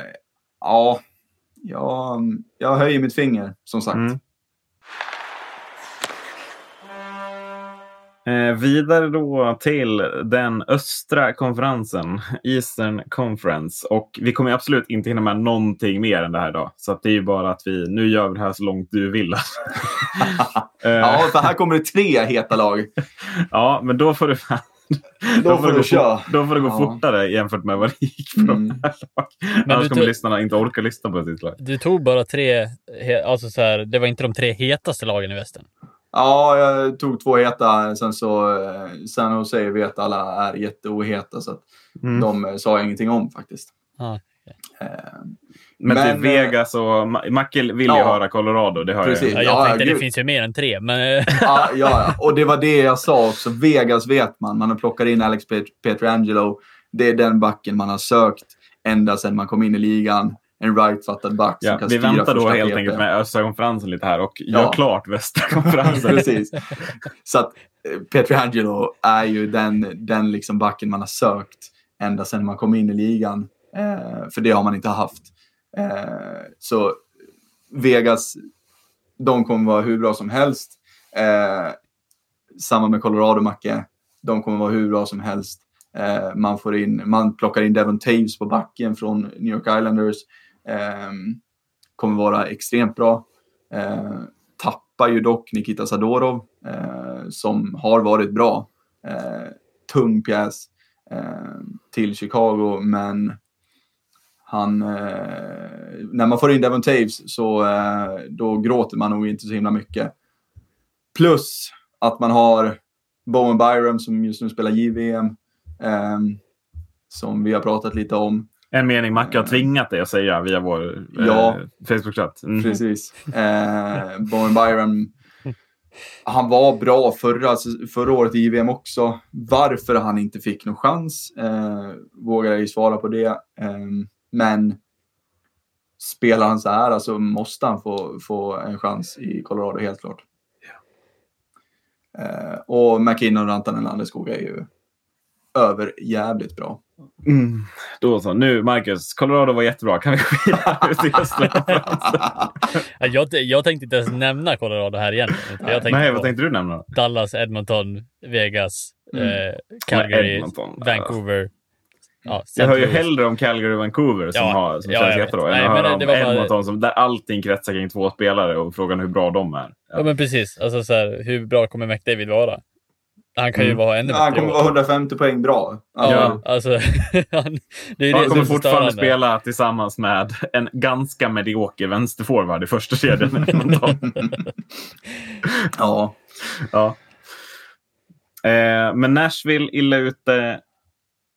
ja, jag, jag höjer mitt finger som sagt. Mm. Eh, vidare då till den östra konferensen, Eastern Conference. Och vi kommer absolut inte hinna med någonting mer än det här idag. Så det är ju bara att vi, nu gör vi det här så långt du vill. ja, för här kommer det tre heta lag. ja, men då får du då, då, får du köra. Då får det gå ja. fortare jämfört med vad det gick på mm. de här lagen. Annars kommer lyssnarna inte orka lyssna på sitt lag. Du tog bara tre, alltså så här, det var inte de tre hetaste lagen i västern. Ja, jag tog två heta. Sen så eh, San Jose vet alla är jätteoheta så att mm. de eh, sa jag ingenting om faktiskt. Eh, men, men typ Vegas och Macke vill ju höra Colorado, det hör precis. jag. Ja, jag tänkte ja, det finns ju mer än tre. Men... ja, ja, och det var det jag sa också. Vegas vet man. Man har plockat in Alex Petrangelo. Det är den backen man har sökt ända sedan man kom in i ligan en right-fattad back ja, som kan Vi väntar då helt enkelt med östra konferensen lite här och gör ja. klart västra konferensen. Precis. Så att eh, Petri Angelo är ju den, den liksom backen man har sökt ända sedan man kom in i ligan. Eh, för det har man inte haft. Eh, så Vegas, de kommer vara hur bra som helst. Eh, samma med Colorado, Macke. De kommer vara hur bra som helst. Eh, man, får in, man plockar in Devon Taves på backen från New York Islanders. Eh, kommer vara extremt bra. Eh, tappar ju dock Nikita Sadorov eh, som har varit bra. Eh, tung pjäs eh, till Chicago, men han, eh, när man får in Devon Taves så då gråter man nog inte så himla mycket. Plus att man har Bowen Byram som just nu spelar JVM. som vi har pratat lite om. En mening Macke har tvingat dig att säga via vår eh, ja, Facebook-chatt. Mm. Precis. Eh, Bowen Byron, han var bra förra, förra året i JVM också. Varför han inte fick någon chans eh, vågar jag ju svara på det. Men spelar han så här så alltså, måste han få, få en chans i Colorado, helt klart. Yeah. Eh, och McKinnon, Rantanen, Landeskog är ju över jävligt bra. Mm. Då så. Nu, Marcus. Colorado var jättebra. Kan vi ut i jag, jag tänkte inte ens nämna Colorado här igen. Jag tänkte Nej, vad tänkte du nämna? Dallas, Edmonton, Vegas, mm. eh, Calgary, Edmonton. Vancouver. Ja, jag hör ju hellre om Calgary och Vancouver som, ja, har, som ja, känns jättebra än att höra om Edmonton bara... som, där allting kretsar kring två spelare och frågan hur bra de är. Ja, ja men precis. Alltså, så här, hur bra kommer McDavid vara? Han kan ju mm. vara ännu bättre. Han kommer vara 150 poäng bra. Alltså. Ja, alltså. han, det är han det kommer fortfarande spela tillsammans med en ganska medioker vänsterforward i första kedjan. ja. ja. Eh, men Nashville illa ute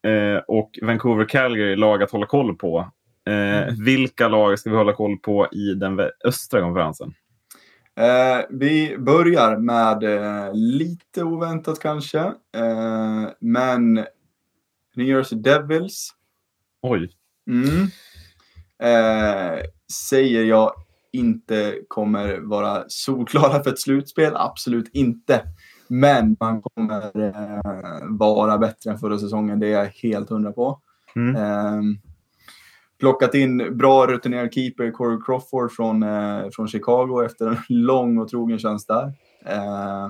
eh, och Vancouver Calgary lag att hålla koll på. Eh, mm. Vilka lag ska vi hålla koll på i den östra konferensen? Eh, vi börjar med eh, lite oväntat kanske, eh, men New Jersey Devils. Oj. Mm. Eh, säger jag inte kommer vara solklara för ett slutspel, absolut inte. Men man kommer eh, vara bättre än förra säsongen, det är jag helt hundra på. Mm. Ehm, plockat in bra rutinerad keeper Corey Crawford från, eh, från Chicago efter en lång och trogen tjänst där. Eh,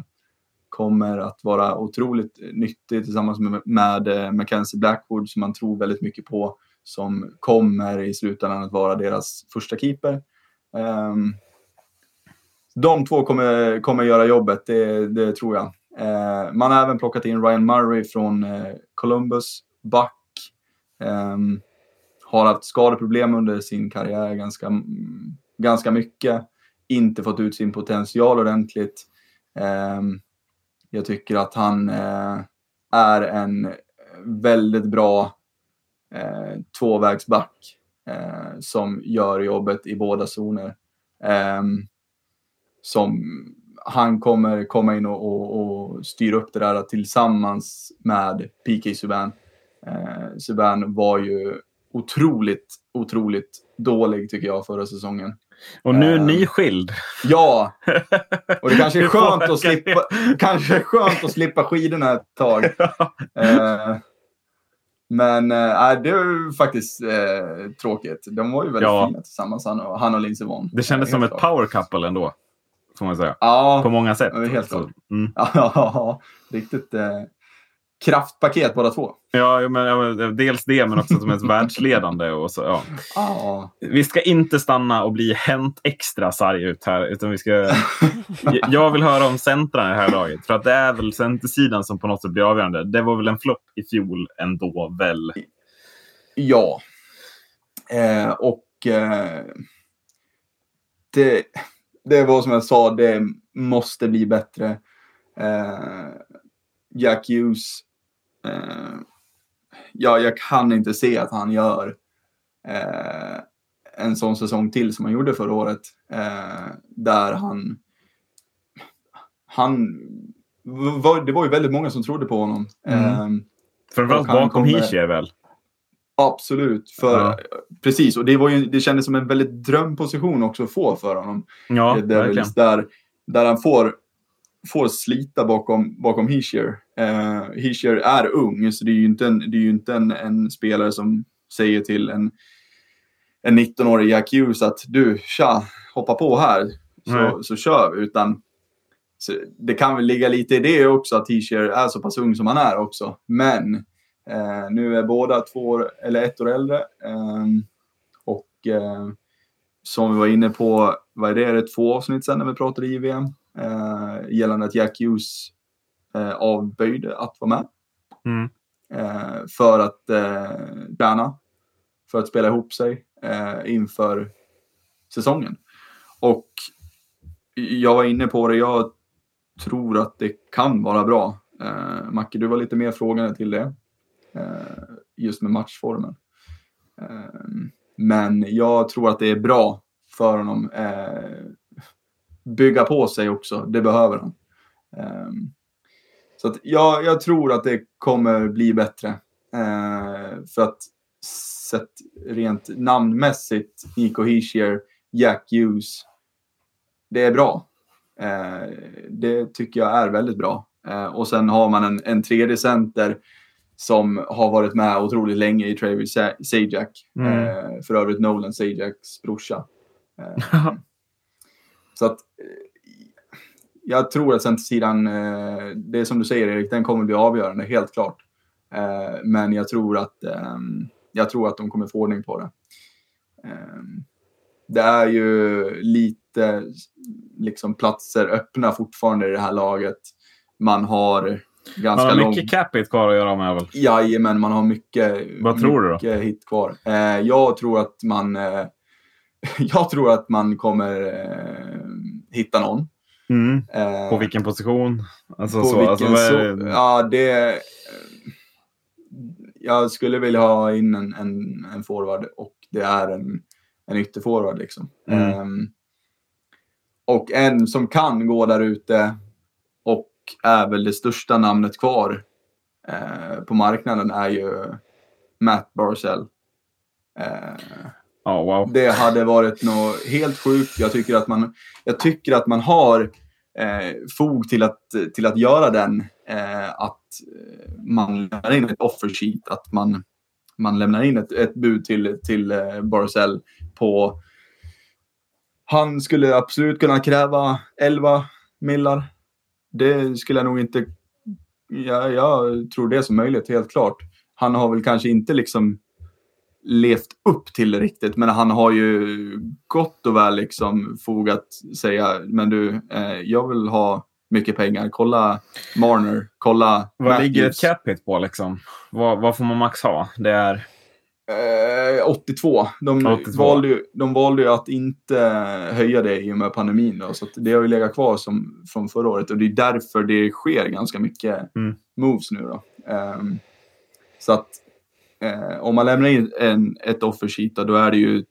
kommer att vara otroligt nyttig tillsammans med, med eh, Mackenzie Blackwood som man tror väldigt mycket på som kommer i slutändan att vara deras första keeper. Eh, de två kommer, kommer göra jobbet, det, det tror jag. Eh, man har även plockat in Ryan Murray från eh, Columbus, back. Eh, har haft skadeproblem under sin karriär ganska, ganska mycket. Inte fått ut sin potential ordentligt. Ehm, jag tycker att han eh, är en väldigt bra eh, tvåvägsback eh, som gör jobbet i båda zoner. Ehm, som han kommer komma in och, och, och styra upp det där tillsammans med PK Subban. Eh, Subban var ju otroligt, otroligt dålig tycker jag förra säsongen. Och nu är ni skild. Ja, och det kanske är skönt att slippa, kanske är skönt att slippa skidorna ett tag. uh, men uh, det är faktiskt uh, tråkigt. De var ju väldigt ja. fina tillsammans, han och, han och Lindsey Vonn. Det kändes som ett power couple ändå. Får man säga. Ja, På många sätt. Helt klart. Mm. Ja, riktigt kraftpaket båda två. Ja, men, ja, dels det, men också som ett världsledande. Och så, ja. Ah. Vi ska inte stanna och bli Hänt Extra sarg ut här. Utan vi ska... jag vill höra om centrarna i det här laget. För att det är väl centersidan som på något sätt blir avgörande. Det var väl en flopp i fjol ändå, väl? Ja. Eh, och eh, det, det var som jag sa, det måste bli bättre. Eh, Jack Hughes eh, ja, jag kan inte se att han gör eh, en sån säsong till som han gjorde förra året. Eh, där han... Han... Var, det var ju väldigt många som trodde på honom. Mm. Eh, Framförallt bakom kommer... Hischier väl? Absolut. För, ja. Precis, och det, var ju, det kändes som en väldigt drömposition också att få för honom. Ja, verkligen. Där, där han får får slita bakom, bakom Hischier. Uh, Hischier är ung, så det är ju inte en, det är inte en, en spelare som säger till en, en 19-årig Jack Hughes att du, tja, hoppa på här så, så kör vi. Utan så det kan väl ligga lite i det också att Hischier är så pass ung som han är också. Men uh, nu är båda två år, eller ett år äldre. Uh, och som vi var inne på, vad är det, är det två avsnitt sen när vi pratade IVM? eh, gällande att Jack Hughes eh, avböjde att vara med. Mm. Eh, för att eh, träna, för att spela ihop sig eh, inför säsongen. Och jag var inne på det, jag tror att det kan vara bra. Eh, Macke, du var lite mer frågande till det. Eh, just med matchformen. Ehm, men jag tror att det är bra för honom. Eh, bygga på sig också. Det behöver han. Ehm, så att jag, jag tror att det kommer bli bättre. Eh, för att sett rent namnmässigt, Nico Hischier, Jack Hughes. Det är bra. Det tycker jag är väldigt bra. Och sen har man en, en tredje center som har varit med otroligt länge i Travis Sajak. Mm. för övrigt Nolan Sajaks brorsa. Så att eh, jag tror att centersidan, eh, det är som du säger Erik, den kommer bli avgörande, helt klart. Eh, men jag tror att, ehm, jag tror att de kommer få ordning på det. Ehm, det är ju lite liksom platser öppna fortfarande i det här laget. Man har ganska Man har mycket lång... cap hit kvar att göra med väl? Jajamän, man har mycket, Vad tror du då? hit kvar. Jag tror att man jag tror att man kommer eh, hitta någon. Mm. Eh, på vilken position? Alltså, på så, vilken alltså, så, ja, det... Jag skulle vilja ha in en, en, en forward och det är en, en ytterforward. Liksom. Mm. Eh, och en som kan gå där ute är väl det största namnet kvar eh, på marknaden är ju Matt Barzell. Eh, Oh, wow. Det hade varit något helt sjukt. Jag tycker att man, jag tycker att man har eh, fog till att, till att göra den. Eh, att man lämnar in ett offer sheet. Att man, man lämnar in ett, ett bud till, till eh, Barzell på... Han skulle absolut kunna kräva 11 millar. Det skulle jag nog inte... Ja, jag tror det är som möjligt, helt klart. Han har väl kanske inte liksom levt upp till det riktigt. Men han har ju gott och väl liksom fogat säga, men du, eh, jag vill ha mycket pengar. Kolla Marner, kolla Vad ligger ett cap hit på liksom? Vad, vad får man max ha? Det är? Eh, 82. De, 82. Valde ju, de valde ju att inte höja det i och med pandemin. Då, så det har ju legat kvar som, från förra året och det är därför det sker ganska mycket mm. moves nu. Då. Um, så att eh, om man lämnar in en, ett offersheet då är det ju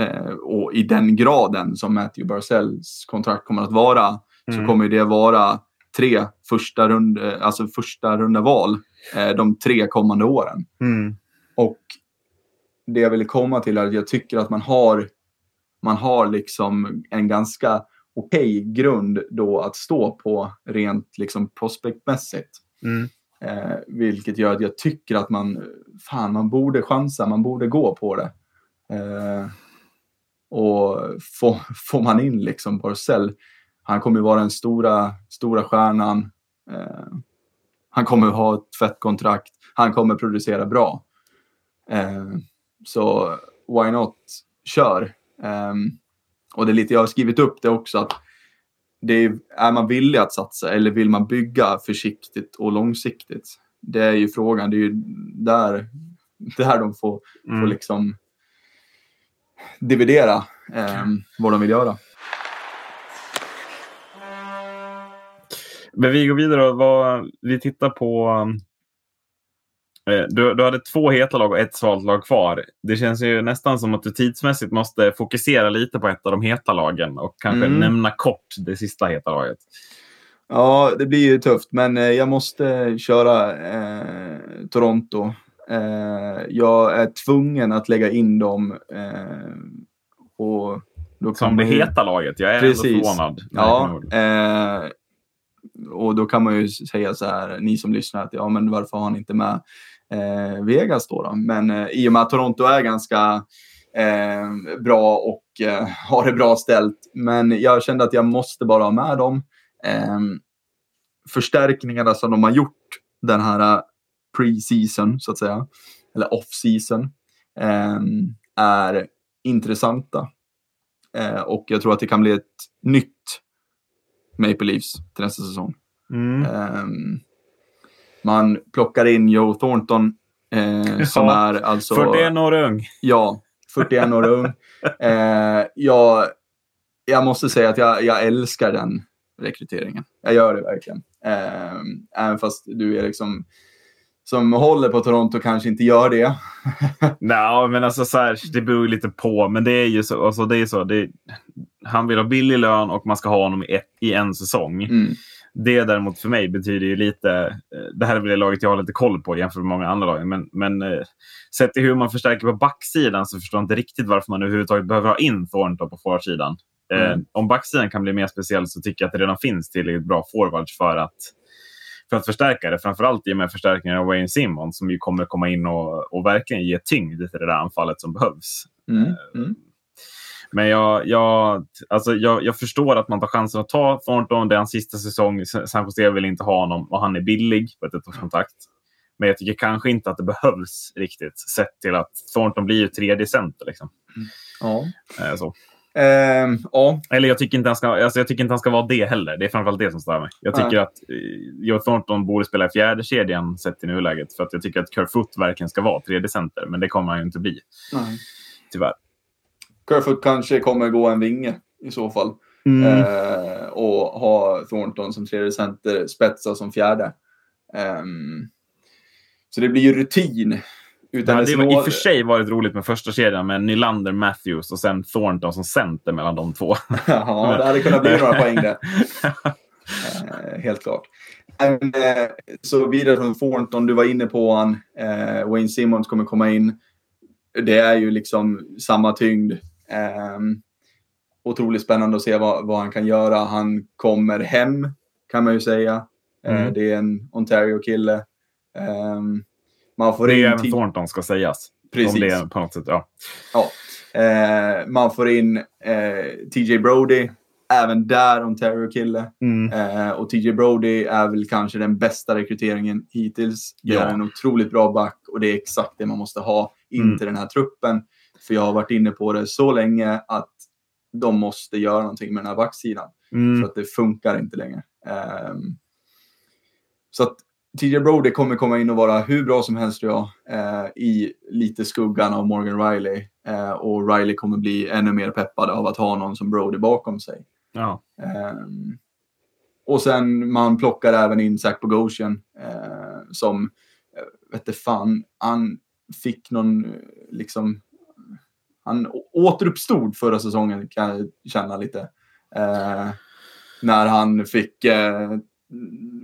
eh, och i den graden som Matthew Barcells kontrakt kommer att vara mm. så kommer det vara tre första, rund, alltså första runda val eh, de tre kommande åren. Mm. Och det jag ville komma till är att jag tycker att man har, man har liksom en ganska okej okay grund då att stå på rent liksom prospektmässigt. Mm. Eh, vilket gör att jag tycker att man, fan, man borde chansa, man borde gå på det. Eh, och får, får man in liksom Barzell, han kommer vara den stora, stora stjärnan. Eh, han kommer ha ett fett kontrakt. Han kommer producera bra. Så why not? Kör. Eh, och det är lite, jag har skrivit upp det också att det är, är man villig att satsa eller vill man bygga försiktigt och långsiktigt? Det är ju frågan. Det är ju där, där de får, mm. får liksom dividera eh, vad de vill göra. Men vi går vidare och vi tittar på du, du hade två heta lag och ett svalt lag kvar. Det känns ju nästan som att du tidsmässigt måste fokusera lite på ett av de heta lagen och kanske mm. nämna kort det sista heta laget. Ja, det blir ju tufft, men eh, jag måste köra eh, Toronto. Eh, jag är tvungen att lägga in dem. Eh, och då Som det heta laget? Jag är Precis. ändå förvånad. Ja, eh, och då kan man ju säga så här, ni som lyssnar, att ja, men varför har han inte med eh, Vegas då. då. Men eh, i och med att Toronto är ganska eh, bra och eh, har det bra ställt. Men jag kände att jag måste bara ha med dem. Eh, förstärkningarna som de har gjort den här pre-season, så att säga, eller off-season, eh, är intressanta. och jag tror att det kan bli ett nytt Maple Leafs till nästa säsong. Mm. Um, man plockar in Joe Thornton eh, som ja, är alltså... 41 år ung. Ja, 41 år ung. Eh, jag, jag måste säga att jag, jag älskar den rekryteringen. Jag gör det verkligen. Eh, även fast du är liksom som håller på Toronto kanske inte gör det. Nej, men alltså så här, det beror lite på. Men det är ju så. Alltså, det är så det, han vill ha billig lön och man ska ha honom i, ett, i en säsong. Mm. Det däremot för mig betyder ju lite, eh, det här är väl det laget jag har lite koll på jämfört med många andra lag. Men, men eh, sett till hur man förstärker på backsidan så förstår jag inte riktigt varför man överhuvudtaget behöver ha in Thornton på forwardsidan. Eh, mm. Om backsidan kan bli mer speciell så tycker jag att det redan finns tillräckligt bra forwards för att, för att förstärka det. Framförallt i och med förstärkningen av Wayne Simon som ju kommer komma in och, och verkligen ge tyngd till det där anfallet som behövs. Mm. Mm. Men jag, jag, alltså jag, jag förstår att man tar chansen att ta Thornton. Det är hans sista säsong. San Jose vill inte ha honom och han är billig på ett ettårskontrakt. Men jag tycker kanske inte att det behövs riktigt sett till att Thornton blir ju tredje center. Liksom. Mm. Ja. Eh, så. Um, ja. Eller jag tycker, inte han ska, alltså jag tycker inte han ska vara det heller. Det är framförallt det som stör mig. Jag tycker Nej. att uh, Joe Thornton borde spela i fjärde kedjan sett i nuläget. För att jag tycker att Kerfoot verkligen ska vara tredje center. Men det kommer han ju inte bli. Nej. Tyvärr. Kerfoot kanske kommer gå en vinge i så fall. Mm. Eh, och ha Thornton som tredje center, Spetsa som fjärde. Um, så det blir ju rutin. Utan det hade i och för sig varit roligt med första kedjan med Nylander, Matthews och sen Thornton som center mellan de två. ja, det hade kunnat bli några poäng där. Eh, helt klart. Men, eh, så vidare från Thornton, du var inne på han. Eh, Wayne Simmons kommer komma in. Det är ju liksom samma tyngd. Um, otroligt spännande att se vad, vad han kan göra. Han kommer hem, kan man ju säga. Eh, mm. Det är en Ontario-kille. Um, man får det är även Thornton ska sägas. Precis. Om det på något sätt, ja. ja. Uh, man får in eh, TJ Brody. Även där Ontario-kille. Mm. Och TJ Brody är väl kanske den bästa rekryteringen hittills. Det ja. är en otroligt bra back och det är exakt det man måste ha in mm. till den här truppen. För jag har varit inne på det så länge att de måste göra någonting med den här backsidan. Mm. För att det funkar inte längre. Um, så att TJ Brody kommer komma in och vara hur bra som helst tror jag. Uh, I lite skuggan av Morgan Riley. Uh, och Riley kommer bli ännu mer peppad av att ha någon som Brody bakom sig. Ja. Um, och sen man plockar även in Zach Bogosian uh, som, uh, vet inte fan, han fick någon liksom han återuppstod förra säsongen kan jag känna lite. Eh, när han fick eh,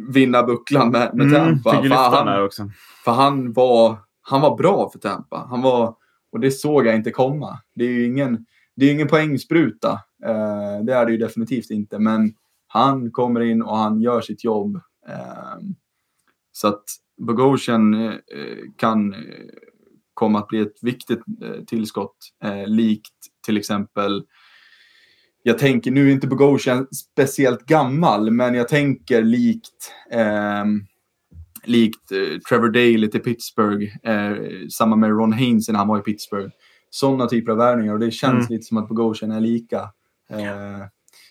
vinna bucklan med, med mm, Tampa. För, han, också. för han var, han var bra för Tampa. Han var och det såg jag inte komma. Det är ju ingen, det är ingen poängspruta. Eh, det är det ju definitivt inte. Men han kommer in och han gör sitt jobb. Eh, så att Bogosian eh, kan komma att bli ett viktigt eh, tillskott. Eh, likt till exempel jag tänker, nu är inte Bogosian speciellt gammal, men jag tänker likt eh, likt eh, Trevor Daley till Pittsburgh, eh, samma med Ron Haynes när han var i Pittsburgh. Sådana typer av värvningar och det känns mm. lite som att Bogosian är lika. Eh,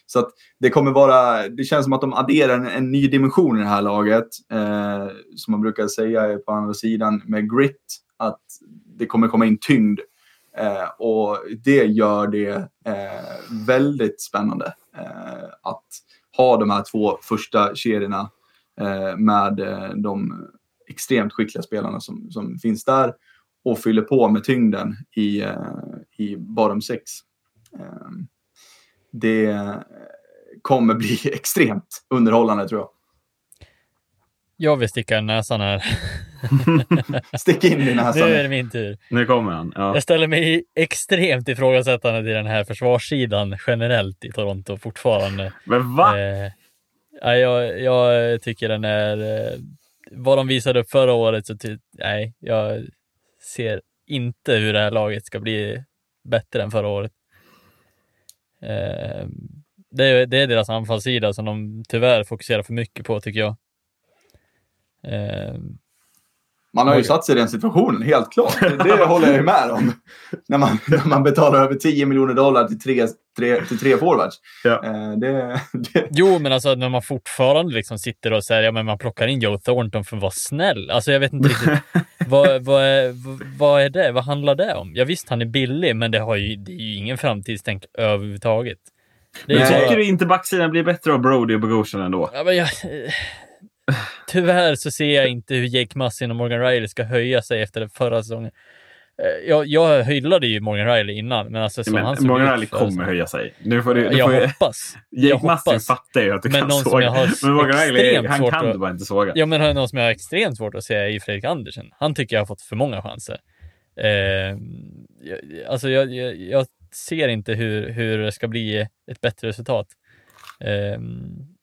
så att det kommer vara, det känns som att de adderar en, en ny dimension i det här laget. Som man brukar säga på andra sidan med grit, att det kommer komma in tyngd. Eh, och det gör det eh, väldigt spännande eh, att ha de här två första kedjorna Eh, med eh, de extremt skickliga spelarna som, som finns där och fyller på med tyngden i, eh, i bottom six. Eh, det kommer bli extremt underhållande tror jag. Jag vill sticka näsan här. Stick in i näsan. Nu är det min tur. Nu kommer han. Ja. Jag ställer mig extremt ifrågasättande till den här försvarssidan generellt i Toronto fortfarande. Men va? Eh, Ja, jag, jag tycker den är... Eh, vad de visade upp förra året så ty, nej, jag ser inte hur det här laget ska bli bättre än förra året. Eh, det, är, det är deras anfallssida som de tyvärr fokuserar för mycket på tycker jag. Eh, man har ju satt sig i den situationen, helt klart. Det håller jag ju med om. När man, när man betalar över 10 miljoner dollar till tre, tre, till tre forwards. Ja. Eh, det, det... Jo, men alltså när man fortfarande liksom sitter och säger ja, men man plockar in Joe Thornton för att vara snäll. Alltså jag vet inte riktigt. vad, vad, är, vad är det? Vad handlar det om? Ja visst, han är billig, men det, har ju, det är ju ingen framtidstänk överhuvudtaget. Det men tycker bara... du inte backsidan blir bättre av Brody och Bogosian ändå? Ja, men jag, Tyvärr så ser jag inte hur Jake Massin och Morgan Riley ska höja sig efter förra säsongen. Eh, jag, jag hyllade ju Morgan Riley innan, men alltså som men, han såg Morgan Riley kommer höja sig. Nu får du, du jag får hoppas. Jake Massin fattar ju att du men kan såga. Men Morgan Riley, han kan du bara inte såga. Ja, men någon som jag har extremt svårt att se är Fredrik Andersen. Han tycker jag har fått för många chanser. Eh, alltså jag, jag, jag, ser inte hur, hur det ska bli ett bättre resultat. Eh,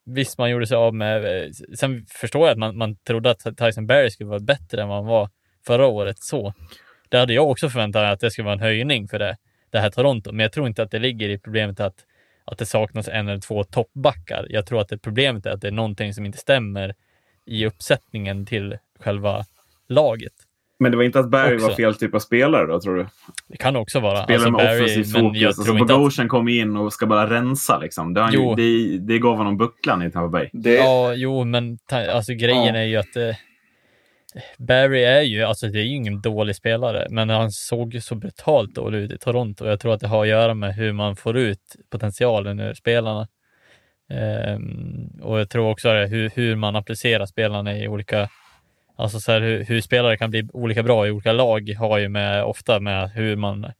Visst, man gjorde sig av med... Eh, sen förstår jag att man, man trodde att Tyson Berry skulle vara bättre än vad han var förra året. Så det hade jag också förväntat mig att det skulle vara en höjning för det, det här Toronto. Men jag tror inte att det ligger i problemet att, att det saknas en eller två toppbackar. Jag tror att det problemet är att det är någonting som inte stämmer i uppsättningen till själva laget. Men det var inte att Barry också. var fel typ av spelare då, tror du? Det kan också vara. Spelare alltså, med Barry, offensiv fokus. Jag alltså, Bogosian att... kom in och ska bara rensa liksom. Det, ju, det, det gav honom bucklan i Tampa Bay. Det... Ja, jo, men alltså grejen ja. är ju att eh, Barry är ju, alltså det är ju ingen dålig spelare, men han såg ju så brutalt dålig ut i Toronto. Jag tror att det har att göra med hur man får ut potentialen ur spelarna. Um, och jag tror också hur, hur man applicerar spelarna i olika Alltså så här, hur, hur, spelare kan bli olika bra i olika lag har ju med, ofta med hur man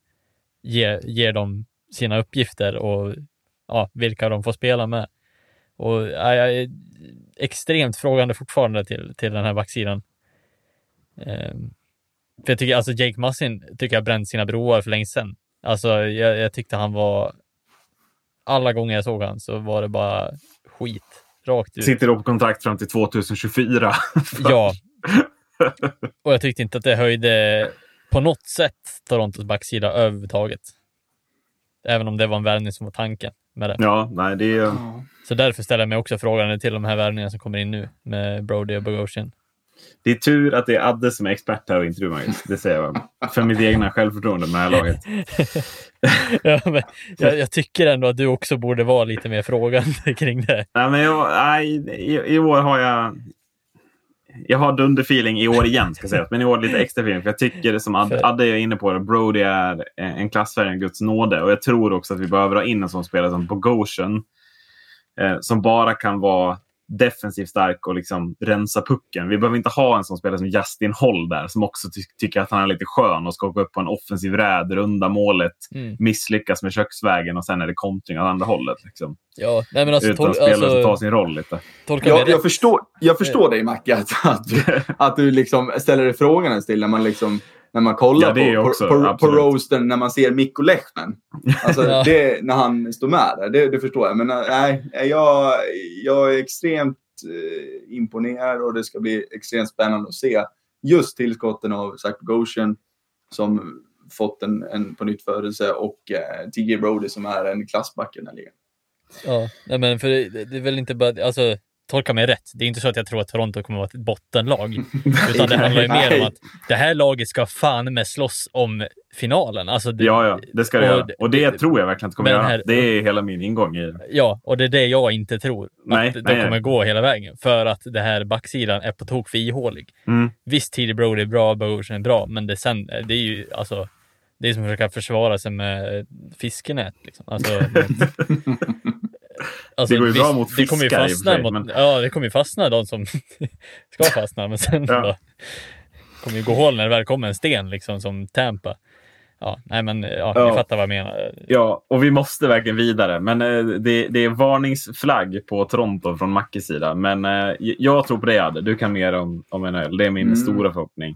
ger, ger dem sina uppgifter och ja, vilka de får spela med. Och ja, jag är extremt frågande fortfarande till, till den här backsidan. Um, för jag tycker alltså Jake Massin tycker jag bränt sina broar för länge sedan. Alltså jag, jag tyckte han var alla gånger jag såg han så var det bara skit. Rakt ut. Sitter då på kontrakt fram till 2024. ja, och jag tyckte inte att det höjde på något sätt Torontos backsida överhuvudtaget. Även om det var en värvning som var tanken med det. Ja, nej, det är... Så därför ställer jag mig också frågan till de här värvningarna som kommer in nu med Brody och Bogosian. Det är tur att det är Adde som är expert här och inte du Magnus. Det säger jag. För mitt egna självförtroende med det här laget. ja, men jag, jag, tycker ändå att du också borde vara lite mer frågande kring det. Nej, men jag, nej, i, i år har jag jag har dunderfeeling i år igen, ska sägas. men i år lite extra feeling. För jag tycker, som Ad, Adde är inne på, det, Brody är en klassfärg, en Guds nåde. Och jag tror också att vi behöver ha in en sån spelare som Bogosian. Eh, som bara kan vara defensivt stark och liksom rensa pucken. Vi behöver inte ha en sån spelare som Justin Holl där som också ty tycker att han är lite skön och ska gå upp på en offensiv räd, runda målet, mm. misslyckas med köksvägen och sen är det kontring åt andra hållet. Liksom. Ja, nej men alltså, Utan spelare alltså, som tar sin roll lite. Jag, jag, förstår, jag förstår dig Macke, att, att, du, att du liksom ställer dig frågan en till när man liksom när man kollar ja, på, också, på, på, roasten när man ser Mikko Lehmann. Alltså, ja. det, när han står med där, det, det förstår jag. Men nej, jag, jag är extremt eh, imponerad och det ska bli extremt spännande att se just tillskotten av Zach Goshen som fått en, en på nytt födelse och eh, TJ Brody som är en klassback i den här ligan. Ja, men för det, det är väl inte bara, alltså tolka mig rätt. Det är inte så att jag tror att Toronto kommer att vara ett bottenlag. utan det handlar ju mer om att det här laget ska fan med slåss om finalen. Alltså det, ja, ja, det ska det och, göra. Och det tror jag verkligen att kommer göra. Här, det är hela min ingång i det. Ja, och det är det jag inte tror. Nej, att de nej, kommer nej. gå hela vägen. För att det här backsidan är på tok för ihålig. Mm. Visst, Tidy Brody är bra, Bogersen är bra, men det, sen, det är ju alltså det är som att försöka försvara sig med fiskenät. Liksom. Alltså, Alltså, det går ju bra mot fiskar det kommer ju fastna sig, mot, men... Ja, det kommer ju fastna de som ska fastna, men sen ja. då kommer ju gå hål när det väl kommer en sten liksom som Tampa. Ja, nej men ja, ja. ni fattar vad jag menar. Ja, och vi måste verkligen vidare. Men eh, det, det, är varningsflagg på Toronto från Mackes sida. Men eh, jag tror på dig Adde. Du kan mer om, om NHL. Det är min mm. stora förhoppning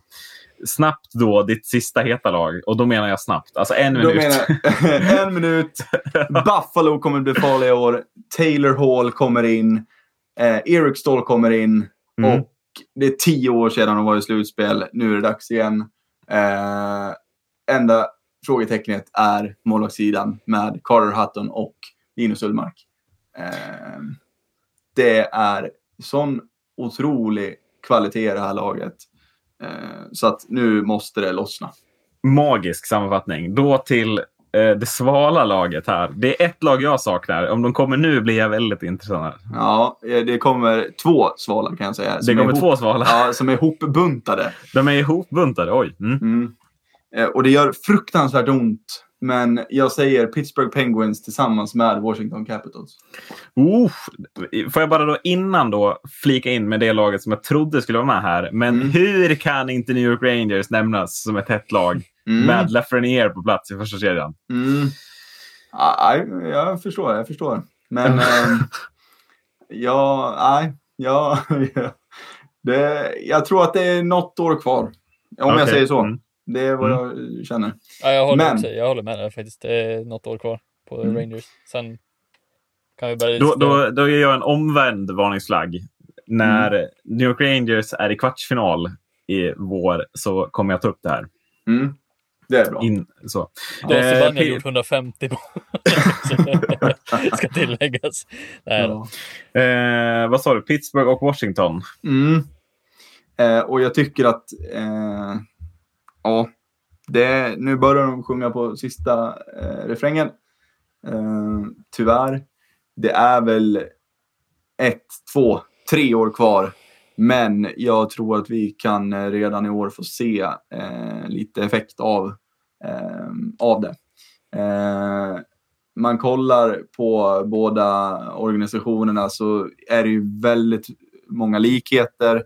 snabbt då ditt sista heta lag. Och då menar jag snabbt. Alltså en minut. Menar, en minut. Buffalo kommer bli farliga i år. Taylor Hall kommer in. Eh, Eric Stoll kommer in. Mm. Och det är tio år sedan de var i slutspel. Nu är det dags igen. Eh, enda frågetecknet är målvaktssidan med Carter Hutton och Linus Ullmark. Eh, det är sån otrolig kvalitet i det här laget. Eh, så att nu måste det lossna. Magisk sammanfattning. Då till eh, det svala laget här. Det är ett lag jag saknar. Om de kommer nu blir jag väldigt intresserad. Ja, eh, det kommer två svala kan jag säga. Det kommer två svala? Ja, som är ihopbuntade. De är ihopbuntade, oj. Mm. Mm. Och det gör fruktansvärt ont men jag säger Pittsburgh Penguins tillsammans med Washington Capitals. Uh, får jag bara då innan då flika in med det laget som jag trodde skulle vara med här. Men mm. hur kan inte New York Rangers nämnas som ett hett lag mm. med Lafreniere på plats i första kedjan? Mm. Ja, jag förstår, jag förstår. Men ähm, ja, nej, ja, det, jag tror att det är något år kvar. Om okay. jag säger så. Mm. Det är vad mm. jag känner. Ja, jag, håller Men... också, jag håller med dig faktiskt. Det är något år kvar på mm. Rangers. Sen kan vi börja... Då, då, då ger jag en omvänd varningsflagg. När mm. New York Rangers är i kvartsfinal i vår så kommer jag ta upp det här. Mm. Det är bra. In, så. Då har eh, gjort 150 ska tilläggas. Nej, ja. eh, vad sa du? Pittsburgh och Washington? Mm. Eh, och jag tycker att eh, ja, det, nu börjar de sjunga på sista eh, refrängen. Eh, tyvärr. Det är väl ett, två, tre år kvar. Men jag tror att vi kan eh, redan i år få se eh, lite effekt av, eh, av det. Eh, man kollar på båda organisationerna så är det ju väldigt många likheter.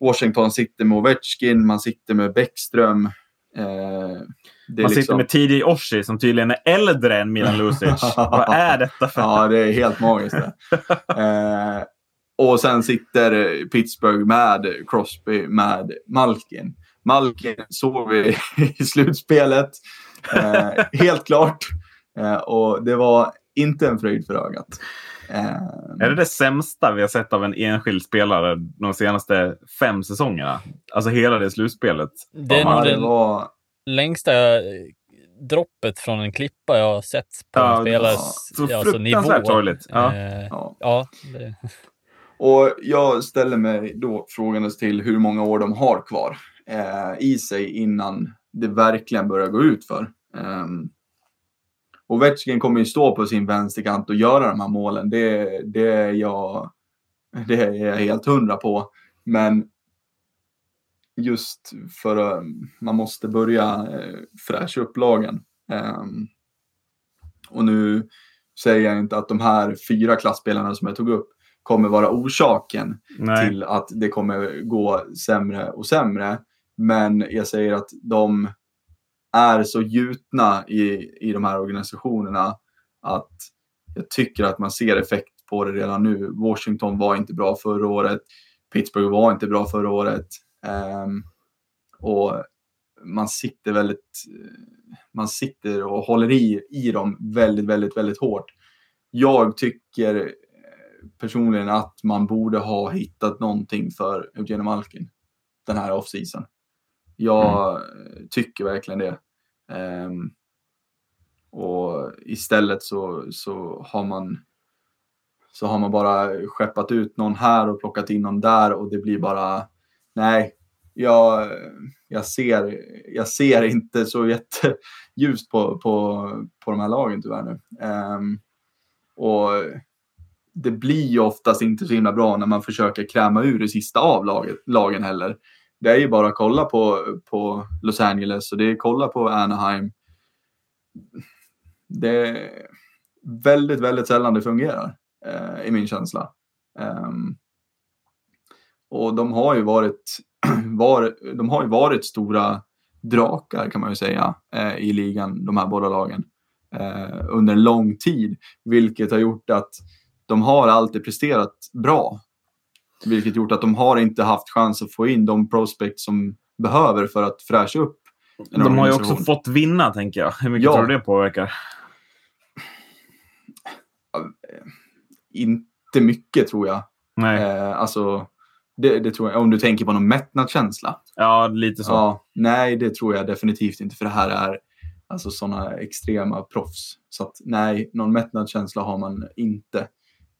Washington sitter med Ovechkin, man sitter med Bäckström. Eh, man liksom... sitter med TJ Oshie som tydligen är äldre än Milan Lucic. Vad är detta för... Ja, det är helt magiskt. eh, och sen sitter Pittsburgh med Crosby, med Malkin. Malkin såg vi i slutspelet. Eh, helt klart. Eh, och det var inte en fröjd för ögat. Uh, är det det sämsta vi har sett av en enskild spelare de senaste fem säsongerna? Alltså hela det slutspelet. Det är nog det var... längsta droppet från en klippa jag har sett på ja, en spelares ja, alltså, nivå. sorgligt. Ja. Uh, ja. ja det... Och jag ställer mig då frågandes till hur många år de har kvar eh, i sig innan det verkligen börjar gå ut för. Um, Ovechkin kommer ju stå på sin vänsterkant och göra de här målen. Det, det, är, jag, det är jag helt hundra på. Men just för att man måste börja eh, fräscha upp lagen. Um, och nu säger jag inte att de här fyra klassspelarna som jag tog upp kommer vara orsaken Nej. till att det kommer gå sämre och sämre. Men jag säger att de är så gjutna i, i de här organisationerna att jag tycker att man ser effekt på det redan nu. Washington var inte bra förra året. Pittsburgh var inte bra förra året. Um, och man sitter väldigt, man sitter och håller i, i dem väldigt, väldigt, väldigt hårt. Jag tycker personligen att man borde ha hittat någonting för Eugenio Malkin den här off-season. Jag mm. tycker verkligen det. Um, och istället så, så har man så har man bara skeppat ut någon här och plockat in någon där och det blir bara nej, jag, jag, ser, jag ser inte så jätteljust på, på, på de här lagen tyvärr nu. Um, och det blir ju oftast inte så himla bra när man försöker kräma ur det sista av laget, lagen heller. Det är ju bara att kolla på, på Los Angeles och det är kolla på Anaheim. Det är väldigt, väldigt sällan det fungerar eh, i min känsla. Um, och de har ju varit, var, de har ju varit stora drakar kan man ju säga eh, i ligan, de här båda lagen, eh, under en lång tid. Vilket har gjort att de har alltid presterat bra. Vilket gjort att de har inte haft chans att få in de prospects som behöver för att fräscha upp De har ju också fått vinna, tänker jag. Hur mycket ja. tror du det påverkar? Inte mycket, tror jag. Nej. Eh, alltså, det, det, tror jag. Om du tänker på någon mättnadskänsla. Ja, lite så. Ja, nej, det tror jag definitivt inte. För det här är alltså sådana extrema proffs. Så att, nej, någon mättnadskänsla har man inte.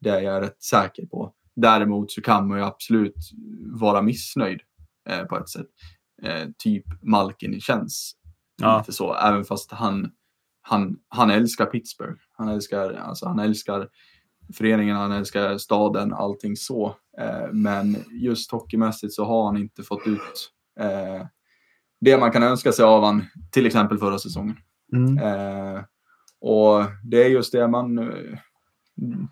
Det är jag rätt säker på. Däremot så kan man ju absolut vara missnöjd eh, på ett sätt. Eh, typ Malkin känns ja. lite så, även fast han, han, han älskar Pittsburgh. Han älskar, alltså, han älskar föreningen, han älskar staden, allting så. Eh, men just hockeymässigt så har han inte fått ut eh, det man kan önska sig av han, till exempel förra säsongen. Mm. Eh, och det är just det man eh,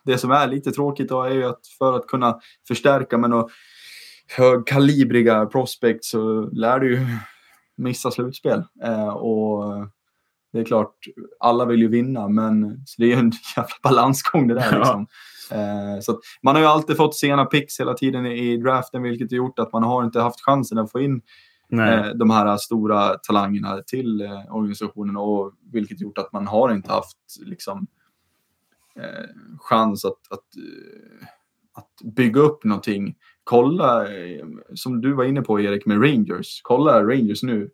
det som är lite tråkigt då är ju att för att kunna förstärka med några högkalibriga prospects så lär du ju missa slutspel. Eh, och det är klart, alla vill ju vinna, men så det är ju en jävla balansgång det där. Liksom. Eh, så man har ju alltid fått sena picks hela tiden i draften, vilket har gjort att man har inte haft chansen att få in eh, de här stora talangerna till eh, organisationen och vilket gjort att man har inte haft liksom, chans att, att, eh, att bygga upp någonting. Kolla, eh, som du var inne på Erik, med Rangers. Kolla Rangers nu.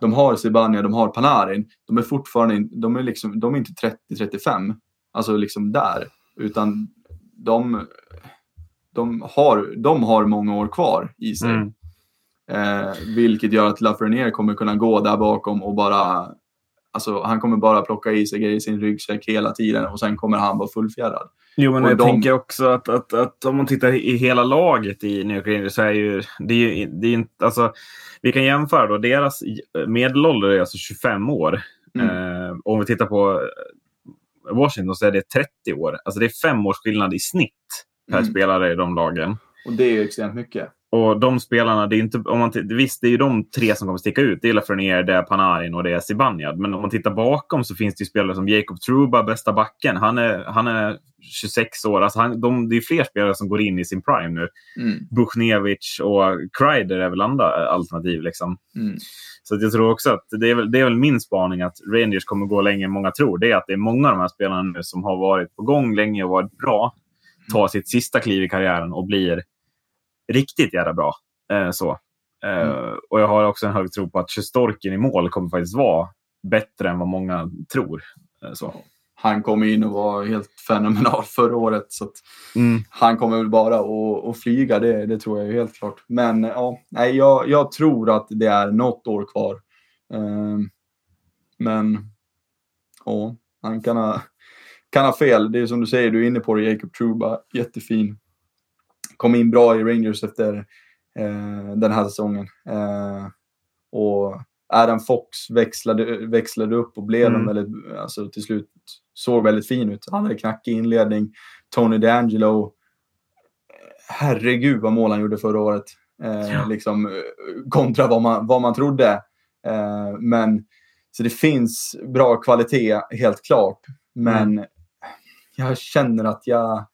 De har Sibania, de har Panarin. De är fortfarande de är liksom, de är inte 30-35, alltså liksom där. Utan de, de, har, de har många år kvar i sig. Mm. Eh, vilket gör att Lafreniere kommer kunna gå där bakom och bara Alltså, han kommer bara plocka i sig grejer i sin ryggsäck hela tiden och sen kommer han vara fullfjädrad. Jo, men och jag de... tänker också att, att, att, om man tittar i hela laget i New York Rangers så är ju det är ju det är inte, alltså, vi kan jämföra då. Deras medelålder är alltså 25 år. Mm. Eh, om vi tittar på Washington så är det 30 år. Alltså det är fem års skillnad i snitt per mm. spelare i de lagen. Och det är ju extremt mycket. Och de spelarna, det är inte, om man visst det är ju de tre som kommer sticka ut. Det är Lafreniere, det är Panarin och det är Zibanejad. Men om man tittar bakom så finns det ju spelare som Jacob Truba, bästa backen. Han är, han är 26 år. Alltså han, de, det är fler spelare som går in i sin prime nu. Mm. Buchnevich och Kreider är väl andra alternativ. Liksom. Mm. Så jag tror också att det är, väl, det är väl min spaning att Rangers kommer gå längre än många tror. Det är att det är många av de här spelarna nu som har varit på gång länge och varit bra. Tar sitt sista kliv i karriären och blir riktigt jävla bra. Eh, så. Eh, mm. Och jag har också en hög tro på att Sjustorkin i mål kommer faktiskt vara bättre än vad många tror. Eh, så. Han kom in och var helt fenomenal förra året. Så mm. Han kommer väl bara att, att flyga, det, det tror jag helt klart. Men ja, nej, jag, jag tror att det är något år kvar. Um, men ja, han kan ha, kan ha fel. Det är som du säger, du är inne på det, Jacob Truba, jättefin kom in bra i Rangers efter eh, den här säsongen. Eh, och Adam Fox växlade, växlade upp och blev mm. en väldigt, alltså till slut såg väldigt fin ut. Han hade knackig inledning. Tony D'Angelo, herregud vad mål han gjorde förra året. Eh, ja. liksom, kontra vad man, vad man trodde. Eh, men så det finns bra kvalitet, helt klart. Men mm. jag känner att jag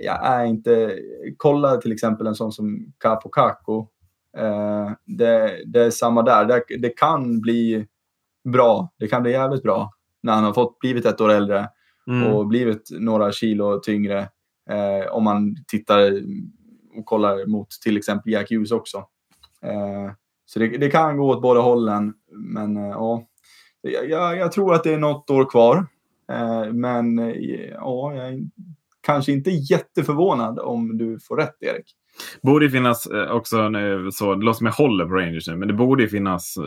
jag är inte... Kolla till exempel en sån som Capo Caco. Eh, det, det, är samma där. Det, det, kan bli bra. Det kan bli jävligt bra när han har fått blivit ett år äldre mm. och blivit några kilo tyngre. Eh, om man tittar och kollar mot till exempel Jack Hughes också. Eh, så det, det, kan gå åt båda hållen. Men eh, ja, jag, jag, tror att det är något år kvar. Eh, men eh, ja, jag kanske inte jätteförvånad om du får rätt, Erik. Borde finnas också, nu, så, det låter som jag håller på Rangers nu, men det borde finnas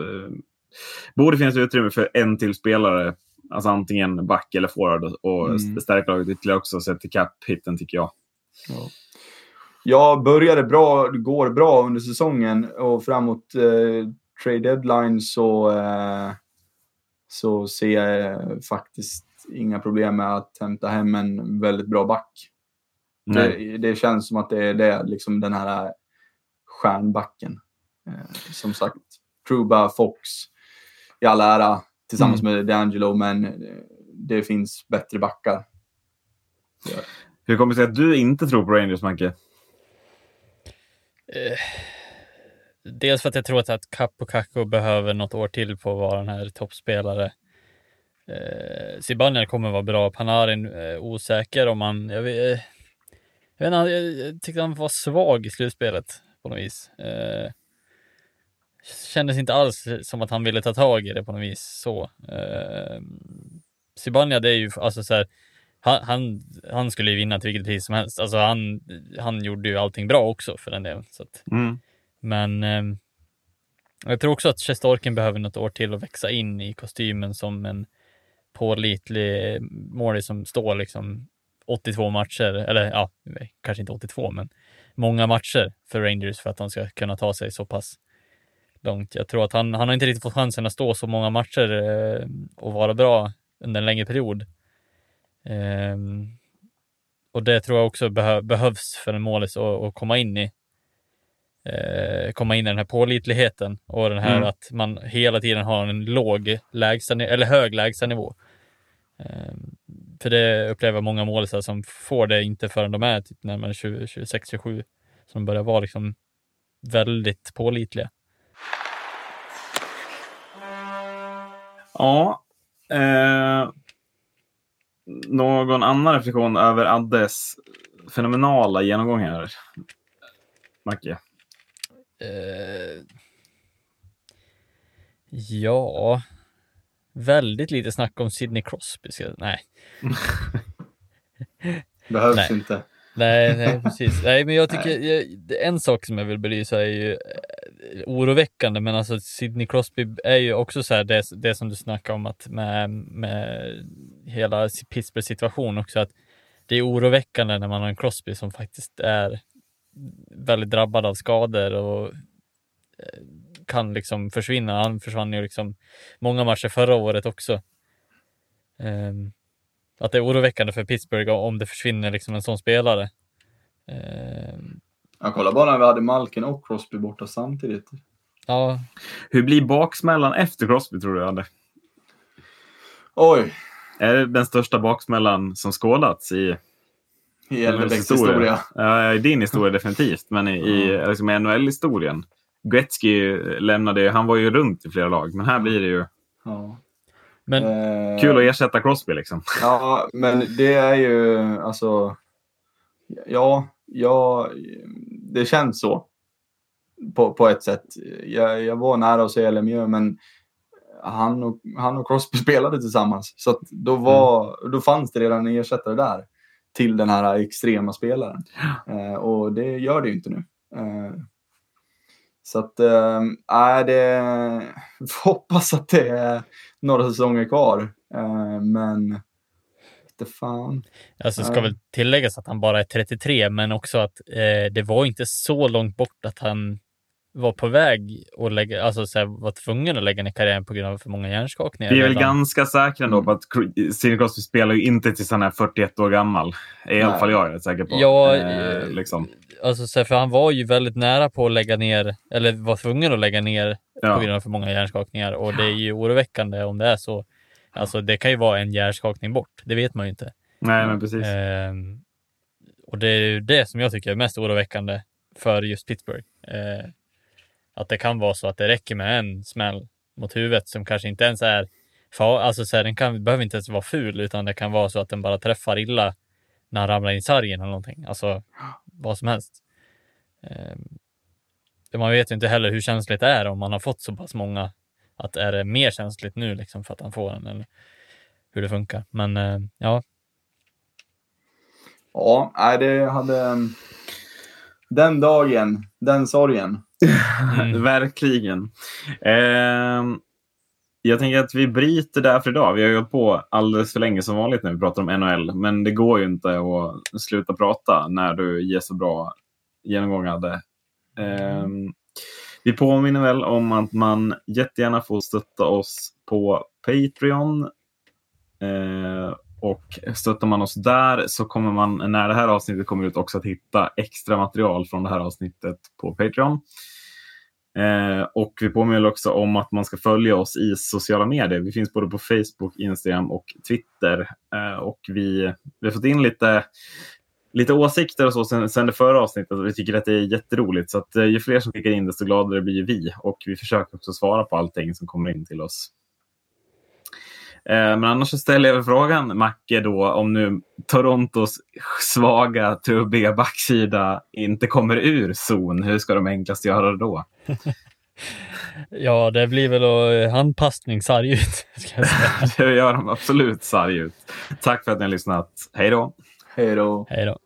borde finnas utrymme för en till spelare. Alltså antingen back eller forward och mm. stärka laget ytterligare också sett till cap-hitten tycker jag. Ja. Jag började bra, går bra under säsongen och framåt eh, trade deadline så, eh, så ser jag faktiskt inga problem med att hämta hem en väldigt bra back. Det, det, känns som att det är det, liksom den här stjärnbacken. Eh, som sagt, Truba, Fox i all ära tillsammans mm. med D'Angelo, men det finns bättre backar. Ja. Hur kommer det sig att du inte tror på Rangers, Macke? Eh, dels för att jag tror att Capo Caco behöver något år till på att vara den här toppspelare. Eh, Zibanejad kommer vara bra. Panarin eh, osäker om han... Jag, vet, jag, vet inte, jag tyckte han var svag i slutspelet på något vis. Eh, kändes inte alls som att han ville ta tag i det på något vis så. Eh, Zibanejad är ju alltså så här, han, han, han, skulle ju vinna till vilket pris som helst. Alltså han, han gjorde ju allting bra också för den delen. Så att, mm. Men eh, jag tror också att Chestorken behöver något år till att växa in i kostymen som en pålitlig målis som står liksom 82 matcher, eller ja, kanske inte 82, men många matcher för Rangers för att han ska kunna ta sig så pass långt. Jag tror att han, han har inte riktigt fått chansen att stå så många matcher eh, och vara bra under en längre period. Eh, och det tror jag också behö behövs för en målis att, att komma in i. Eh, komma in i den här pålitligheten och den här mm. att man hela tiden har en låg lägsta, eller hög lägstanivå. Eh, för det upplever många målisar som får det inte förrän de är typ närmare 26-27. Som börjar vara liksom väldigt pålitliga. Ja. Eh, någon annan reflektion över Addes fenomenala genomgång här? Macke? Eh, ja, väldigt lite snack om Sidney Crosby. Nej. Behövs nej. inte. Nej, nej, precis. Nej, men jag tycker jag, en sak som jag vill belysa är ju oroväckande, men alltså Sidney Crosby är ju också så här det, det som du snackar om att med, med hela Pittsburghs situation också, att det är oroväckande när man har en Crosby som faktiskt är väldigt drabbad av skador och eh, kan liksom försvinna. Han försvann ju liksom många matcher förra året också. Um, att det är oroväckande för Pittsburgh om det försvinner liksom en sån spelare. Um, jag kollar bara när vi hade Malkin och Crosby borta samtidigt. Ja. Hur blir baksmällan efter Crosby tror du, Ande? Oj. Är det den största baksmällan som skådats i i LHBäcks historia? historia. Ja, i din historia definitivt, men i, i liksom NHL-historien. Gretzky lämnade, han var ju runt i flera lag, men här blir det ju... Ja. Men, eh, kul att ersätta Crosby liksom. Ja, men det är ju alltså... Ja, ja, det känns så. På, på ett sätt. Jag, jag var nära att säga Lemieux, men han och, han och Crosby spelade tillsammans. Så då, var, mm. då fanns det redan en ersättare där till den här extrema spelaren. Eh, och det gör det ju inte nu. Eh, så att, äh, det får hoppas att det är några säsonger kvar. Äh, men inte fan. Alltså ska väl tilläggas att han bara är 33, men också att eh, det var inte så långt bort att han var på väg att lägga, alltså så här, var tvungen att lägga ner karriären på grund av för många hjärnskakningar. Vi är väl ganska säkra ändå på att Sidney Crosby spelar ju inte tills han är 41 år gammal. I alla fall jag är rätt säker på. Ja, eh, liksom. Alltså så här, för han var ju väldigt nära på att lägga ner, eller var tvungen att lägga ner ja. på grund av för många hjärnskakningar. Och det är ju oroväckande om det är så. Alltså det kan ju vara en hjärnskakning bort, det vet man ju inte. Nej, men precis. Eh, och det är ju det som jag tycker är mest oroväckande för just Pittsburgh. Eh, Att det kan vara så att det räcker med en smäll mot huvudet som kanske inte ens är far, alltså så här, den kan, behöver inte ens vara ful utan det kan vara så att den bara träffar illa när han ramlar in i sargen eller någonting. Alltså vad som helst. Eh, man vet ju inte heller hur känsligt det är om man har fått så pass många. Att är det mer känsligt nu liksom för att han får den eller hur det funkar. Men eh, ja. Ja, det hade den dagen, den sorgen. Mm. Verkligen. Eh, jag tänker att vi bryter där för idag. Vi har gått på alldeles för länge som vanligt när vi pratar om NHL. Men det går ju inte att sluta prata när du ger så bra genomgångade. Um, ehm, vi påminner väl om att man jättegärna får stötta oss på Patreon. Uh, och stöttar man oss där så kommer man när det här avsnittet kommer ut också att hitta extra material från det här avsnittet på Patreon. Eh, och vi påminner också om att man ska följa oss i sociala medier. Vi finns både på Facebook, Instagram och Twitter. Eh, och vi, vi har fått in lite, lite åsikter och så sen, sen det förra avsnittet. Vi tycker att det är jätteroligt. Så att, eh, ju fler som skickar in desto gladare blir vi. Och vi försöker också svara på allting som kommer in till oss. Eh, men annars så ställer jag frågan, Macke, då, om nu Torontos svaga, trubbiga backsida inte kommer ur zon, hur ska de enklast göra det då? ja, det blir väl att handpassning sarg ut. det gör de absolut sarg ut. Tack för att ni har lyssnat. Hej då! Hej då! Hej då!